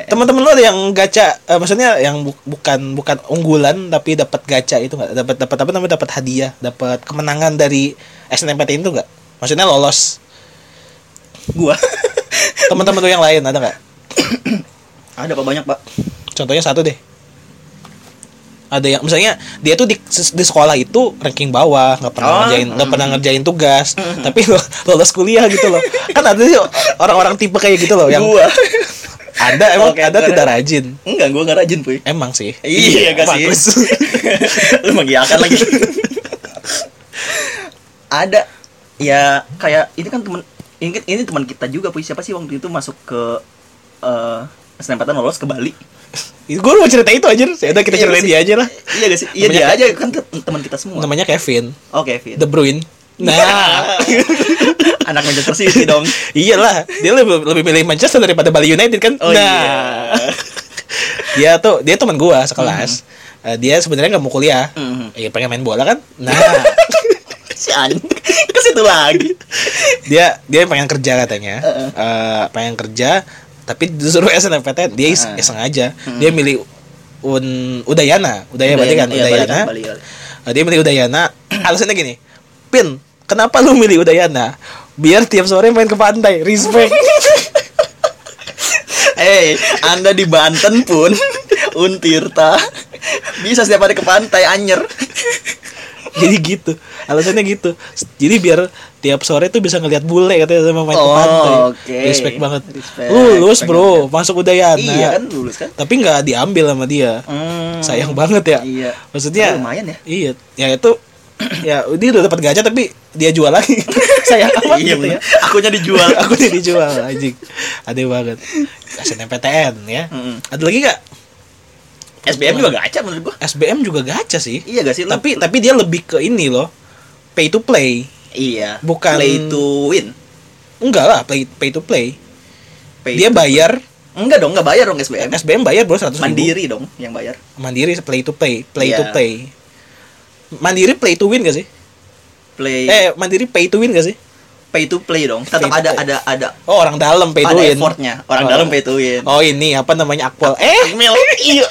Teman-teman lu ada yang gacha eh, maksudnya yang bu- bukan bukan unggulan tapi dapat gacha itu nggak dapat dapat apa namanya dapat hadiah, dapat kemenangan dari SNMPTN itu nggak? Maksudnya lolos. Gua. Teman-teman lu yang lain ada nggak? Ada apa banyak, Pak? Contohnya satu deh. Ada yang misalnya dia tuh di, di sekolah itu ranking bawah, nggak pernah Oh, ngerjain nggak mm. pernah ngerjain tugas, tapi lo- lolos kuliah gitu loh. Kan ada sih orang-orang tipe kayak gitu loh yang Gua. ada emang Oke, ada tidak rajin. Enggak, gua enggak rajin, Puy. Emang sih. Iya, gak sih? bagus. Lu mengiyakan lagi. Ada ya kayak ini kan teman ini, ini teman kita juga Puy. Siapa sih waktu itu masuk ke eh SNMPTN lolos ke Bali? gue mau cerita itu aja. Ya udah kita Iya ceritain dia aja lah. Iya gak sih? Iya dia aja kan te- teman kita semua. Namanya Kevin Oh, Kevin. De Bruyne. Nah, Anak Manchester City dong. iyalah dia lebih lebih milih Manchester daripada Bali United kan. Oh nah, iya. dia tuh dia teman gua sekelas. Eh, dia sebenarnya nggak mau kuliah. Mhm. Ya pengen main bola kan. Nah, Si. Ke situ lagi. dia dia pengen kerja katanya. Heeh. Eh, pengen kerja tapi disuruh SNMPTN dia is- Heeh. iseng aja. Dia milih Un Udayana. Udaya berarti kan Iya, Udayana. kan, Bali, Bali. Nah, dia milih Udayana. Alasannya gini, Pin, kenapa lu milih Udayana? Biar tiap sore main ke pantai. Respect. Eh, Anda di Banten pun Untirta bisa setiap hari ke pantai anyer. Jadi gitu. Alasannya gitu. Jadi biar tiap sore tuh bisa ngeliat bule katanya sama main ke Oh, pantai. oke. Respect banget. Respect. Lulus, Respect Bro. banget. Masuk Udayana. Iya kan lulus kan? Tapi nggak diambil sama dia. Hmm. Sayang banget ya. Iya. Maksudnya Oh, lumayan ya. Iya, ya itu ya dia udah dapat gajah tapi dia jual lagi. Sayang amat Iya gitu ya. Akunya dijual. aku nih dijual anjing aneh banget SNMPTN ya Mm-mm. ada lagi nggak SBM juga gacha menurut gua. SBM juga gacha sih Iya gak sih? Tapi tapi dia lebih ke ini loh pay to play iya. bukan- play to win. enggak lah play pay to play Pay dia to- bayar Enggak dong, enggak bayar dong SBM. SBM bayar bro 100 ribu. Mandiri dong yang bayar. mandiri play to pay play to Iya. pay mandiri play to win gak sih Play eh mandiri pay to win gak sih pay to play dong. Tetap ada play. ada ada oh orang dalam pay to ada win effortnya. Orang Oh. dalam pay to win. oh ini apa namanya akpol eh Akmil. Iya.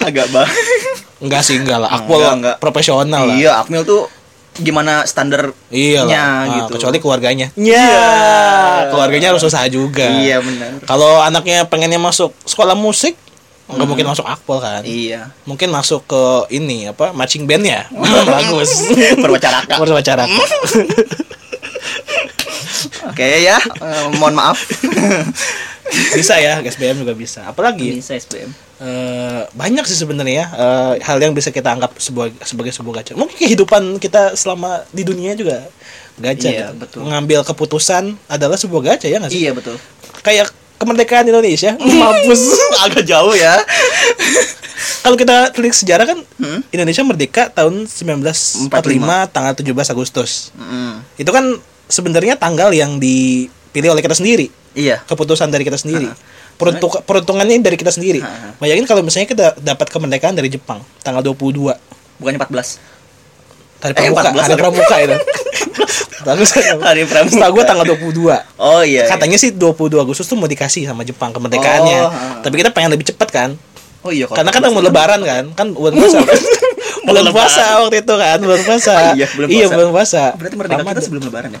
Agak bang. enggak sih enggak lah akpol Enggak, enggak. profesional lah Iya, Akmil tuh gimana standar Iya lah, nya Ah, gitu. kecuali keluarganya. Iya. keluarganya harus usaha juga. Iya benar. Kalau anaknya pengennya masuk sekolah musik, nggak mungkin masuk akpol kan? Iya. Mungkin masuk ke ini apa marching band ya? Hmm, bagus. Perwacaraka. Perwacara. Oke ya, eh, mohon maaf. bisa ya, SBM juga bisa. Apalagi Bisa SBM. Eh, banyak sih sebenarnya eh, hal yang bisa kita anggap sebuah sebagai sebuah gacha. Mungkin kehidupan kita selama di dunia juga gacha. Iya, kan? betul. Mengambil keputusan adalah sebuah gacha ya nggak sih? Iya betul. Kayak kemerdekaan Indonesia, mampus. Agak jauh ya. Kalau kita telik sejarah kan Hmm? Indonesia merdeka tahun 1945 tanggal 17 Agustus. Mm, Itu kan sebenarnya tanggal yang dipilih oleh kita sendiri, Iya. keputusan dari kita sendiri. Ha. Peruntuk peruntungannya dari kita sendiri. Ha. Bayangin kalau misalnya kita dapat kemerdekaan dari Jepang tanggal 22 Bukannya 14. hari Eh, pramuka, 14, hari pramuka itu. Bagus. Hari pramuka. Setahu gue tanggal 22. Oh iya. Katanya sih 22 Agustus tuh mau dikasih sama Jepang kemerdekaannya. Oh, ha. Tapi kita pengen lebih cepat kan. Oh iya. Karena kan 14 mau lebaran kan, kan bulan puasa. bulan puasa waktu itu kan, bulan puasa. Oh iya, bulan puasa. bulan puasa. Berarti merdeka kita sebelum lebaran ya?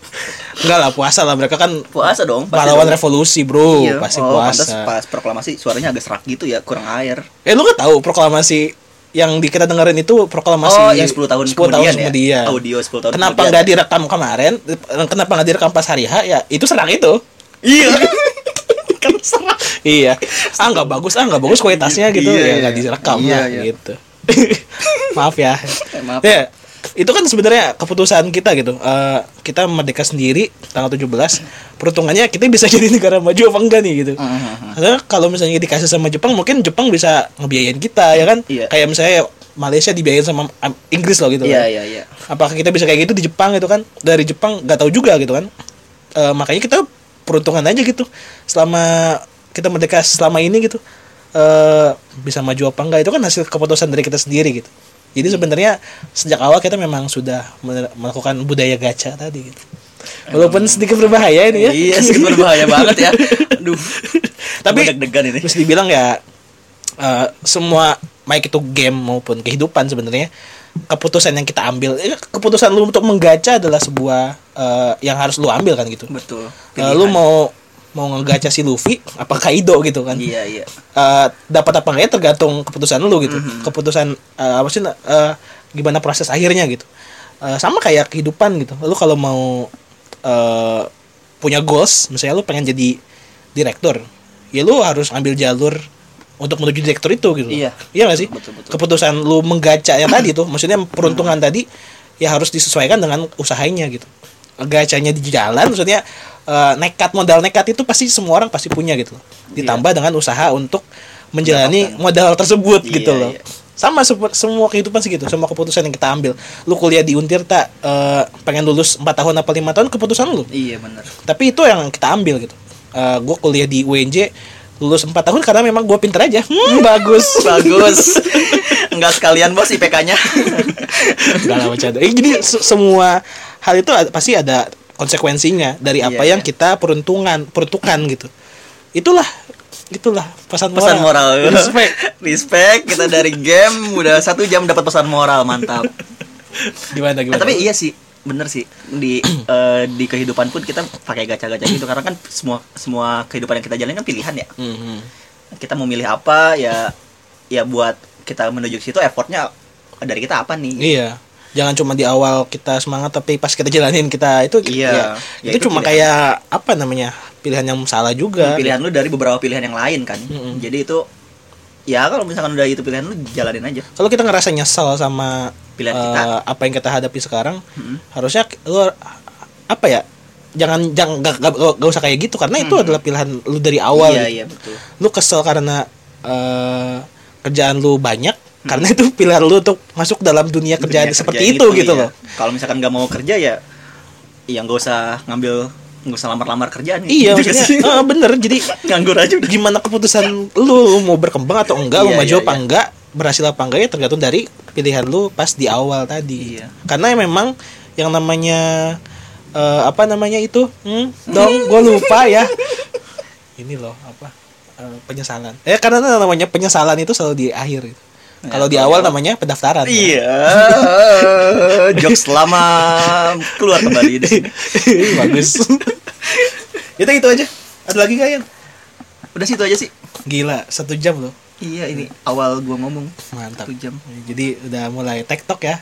Enggak lah puasa lah mereka kan Puasa dong. pahlawan dong. revolusi bro Iya. pasti oh, puasa. pas proklamasi suaranya agak serak gitu ya, kurang air. Eh lu gak tahu proklamasi yang di kita dengerin itu proklamasi oh, yang 10 tahun 10 kemudian, tahun ya. kemudian. Audio 10 tahun Kenapa nggak direkam kemarin? Kenapa nggak direkam pas hari H? Ya itu serang itu. Iya. kan serak. iya. Ah nggak bagus, ah nggak bagus kualitasnya gitu. Iya, ya iya. nggak direkam Iya, lah iya. gitu. Maaf ya. Eh, maaf. Ya, itu kan sebenarnya keputusan kita gitu. Eh, kita merdeka sendiri tanggal 17. Peruntungannya kita bisa jadi negara maju apa enggak nih gitu. Mhm. Karena kalau misalnya dikasih sama Jepang, mungkin Jepang bisa ngebiayain kita ya kan? Iya. Kayak misalnya Malaysia dibiayain sama Inggris loh gitu. Iya, kan. iya, iya. Apakah kita bisa kayak gitu di Jepang gitu kan? Dari Jepang nggak tahu juga gitu kan? Eh, makanya kita peruntungan aja gitu. Selama kita merdeka selama ini gitu, eh bisa maju apa enggak itu kan hasil keputusan dari kita sendiri gitu. Jadi sebenarnya sejak awal kita memang sudah melakukan budaya gacha tadi gitu. Walaupun sedikit berbahaya ini ya. Iya, sih berbahaya banget ya. Aduh. Tapi- deg-degan ini. Terus dibilang ya eh, semua baik itu game maupun kehidupan sebenarnya keputusan yang kita ambil eh, keputusan lu untuk menggacha adalah sebuah eh, yang harus lu ambil kan gitu. Betul. Eh, lu mau mau ngegacha si Luffy apa Kaido gitu kan. Iya, iya. Eh, dapat apa enggaknya tergantung keputusan lu gitu. Mhm. Keputusan eh, apa sih eh, gimana proses akhirnya gitu. Eh, sama kayak kehidupan gitu. Lu kalau mau eh, punya goals, misalnya lu pengen jadi direktur, ya lu harus ambil jalur untuk menuju direktur itu gitu. Iya. Iya gak sih? Betul, betul. Keputusan lu menggaca yang tadi tuh, maksudnya peruntungan tadi ya harus disesuaikan dengan usahanya gitu. Gacanya di jalan maksudnya eh, nekat modal nekat itu pasti semua orang pasti punya gitu loh. Ditambah dengan usaha untuk menjalani modal tersebut Iya, gitu loh. iya. Sama semua kehidupan segitu, semua keputusan yang kita ambil. Lu kuliah di Untirta eh, pengen lulus 4 tahun apa lima tahun keputusan lu. Iya, benar. Tapi itu yang kita ambil gitu. gue kuliah di UNJ lulus 4 tahun karena memang gue pinter aja. Hmm, bagus. Bagus. Enggak sekalian bos IPK-nya. Enggak lah bercanda. Eh, jadi se- semua hal itu pasti ada konsekuensinya dari apa Iya, yang iya. kita peruntungan peruntukan gitu. Itulah itulah pesan moral. pesan moral. Respect. Respect. Kita dari game udah satu jam dapat pesan moral mantap. Gimana Eh, gimana? tapi iya sih, bener sih di eh, di kehidupan pun kita pakai gacha-gacha gitu karena kan semua semua kehidupan yang kita jalani kan pilihan ya. Mhm. Kita mau milih apa ya ya buat kita menuju ke situ effortnya dari kita apa nih? Iya. Jangan cuma di awal kita semangat tapi pas kita jalanin kita itu Iya. ya, Ya, itu, itu cuma pilihan. kayak apa namanya? Pilihan yang salah juga. Pilihan lu dari beberapa pilihan yang lain kan. Mm-mm. Jadi itu ya kalau misalkan udah itu pilihan lu jalanin aja. Kalau kita ngerasa nyesal sama Pilihan eh, kita. apa yang kita hadapi sekarang, Mm-mm. harusnya lu apa ya? Jangan jangan gak, gak, gak usah kayak gitu karena itu Mhm. adalah pilihan lu dari awal. Iya, iya betul. Lu kesel karena eh, kerjaan lu banyak karena itu pilihan lu untuk masuk dalam dunia kerjaan Dunia seperti kerjaan itu, gitu iya. loh. Kalau misalkan nggak mau kerja ya ya nggak usah ngambil nggak usah lamar-lamar kerjaan Iya, Gitu maksudnya sih. eh, bener. Jadi nganggur aja udah. gimana keputusan lu mau berkembang atau enggak, mau Iya, maju iya, apa iya. enggak, berhasil apa enggak ya tergantung dari pilihan lu pas di awal tadi. Iya. Karena memang yang namanya eh, apa namanya itu? Hmm, dong, gue lupa ya. Ini loh apa? eh, penyesalan. Eh karena namanya penyesalan itu selalu di akhir. gitu. Ya, Kalau di awal namanya pendaftaran. Iya. Jokes lama keluar kembali di sini. Bagus. itu itu aja. Ada lagi gak yang? Udah situ aja sih. Gila, satu jam loh. Iya ini awal gua ngomong Mantap. satu jam. Jadi udah mulai tektok ya.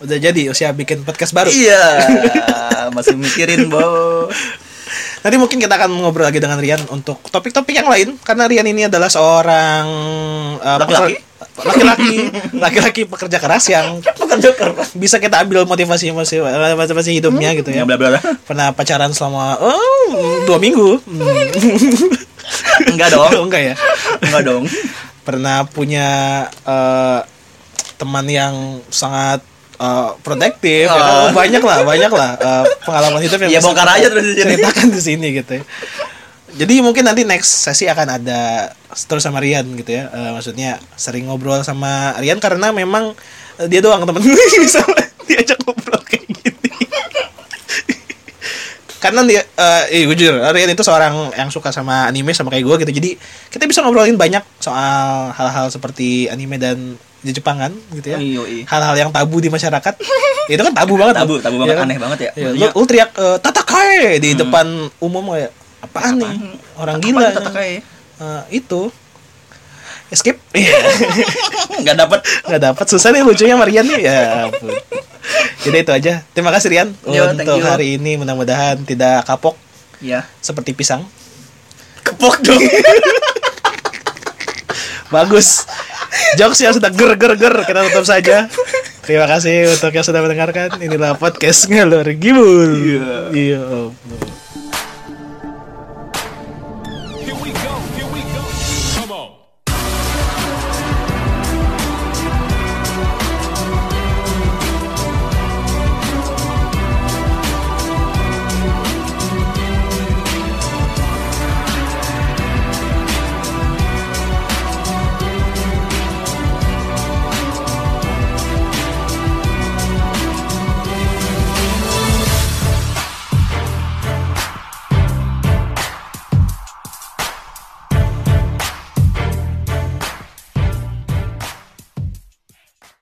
udah jadi usia bikin podcast baru. Iya. Masih mikirin bos. Nanti mungkin kita akan ngobrol lagi dengan Rian untuk topik-topik yang lain karena Rian ini adalah seorang uh, Laki-laki? Laki-laki laki-laki pekerja keras yang Pekerja keras. bisa kita ambil motivasi motivasi, motivasi hidupnya gitu ya. Ya bla bla bla. Pernah pacaran selama oh, dua minggu. Hmm. Enggak dong. Enggak ya. Enggak dong. Pernah punya eh, teman yang sangat eh, protektif ya kan? Oh. banyak lah banyak lah eh, pengalaman hidup yang Ya bongkar aja terus ceritakan di sini gitu ya. Jadi mungkin nanti next sesi akan ada terus sama Rian gitu ya. Eh, maksudnya sering ngobrol sama Rian karena memang eh, dia doang temen. Bisa diajak ngobrol kayak gini. Karena dia eh eh, jujur Rian itu seorang yang suka sama anime sama kayak gue gitu. Jadi kita bisa ngobrolin banyak soal hal-hal seperti anime dan di Jepangan gitu ya. Iya, iya. hal-hal yang tabu di masyarakat. Itu kan tabu banget Tabu, tabu Iya banget, kan? aneh banget ya. Iya, lu, Iya. lu teriak eh, tatakae di depan umum kayak apaan nih orang gila tatakai? Eh, itu. Escape. Nggak dapet. nggak dapat susah nih lucunya Marian nih. Ya ampun. jadi itu aja. Terima kasih Rian Yo, untuk you. hari ini. Mudah-mudahan tidak kapok. Ya. seperti pisang. Kepok dong. bagus. Jokes yang sudah ger ger ger kita tutup saja. Terima kasih untuk yang sudah mendengarkan. Inilah podcast ngalur gibul iya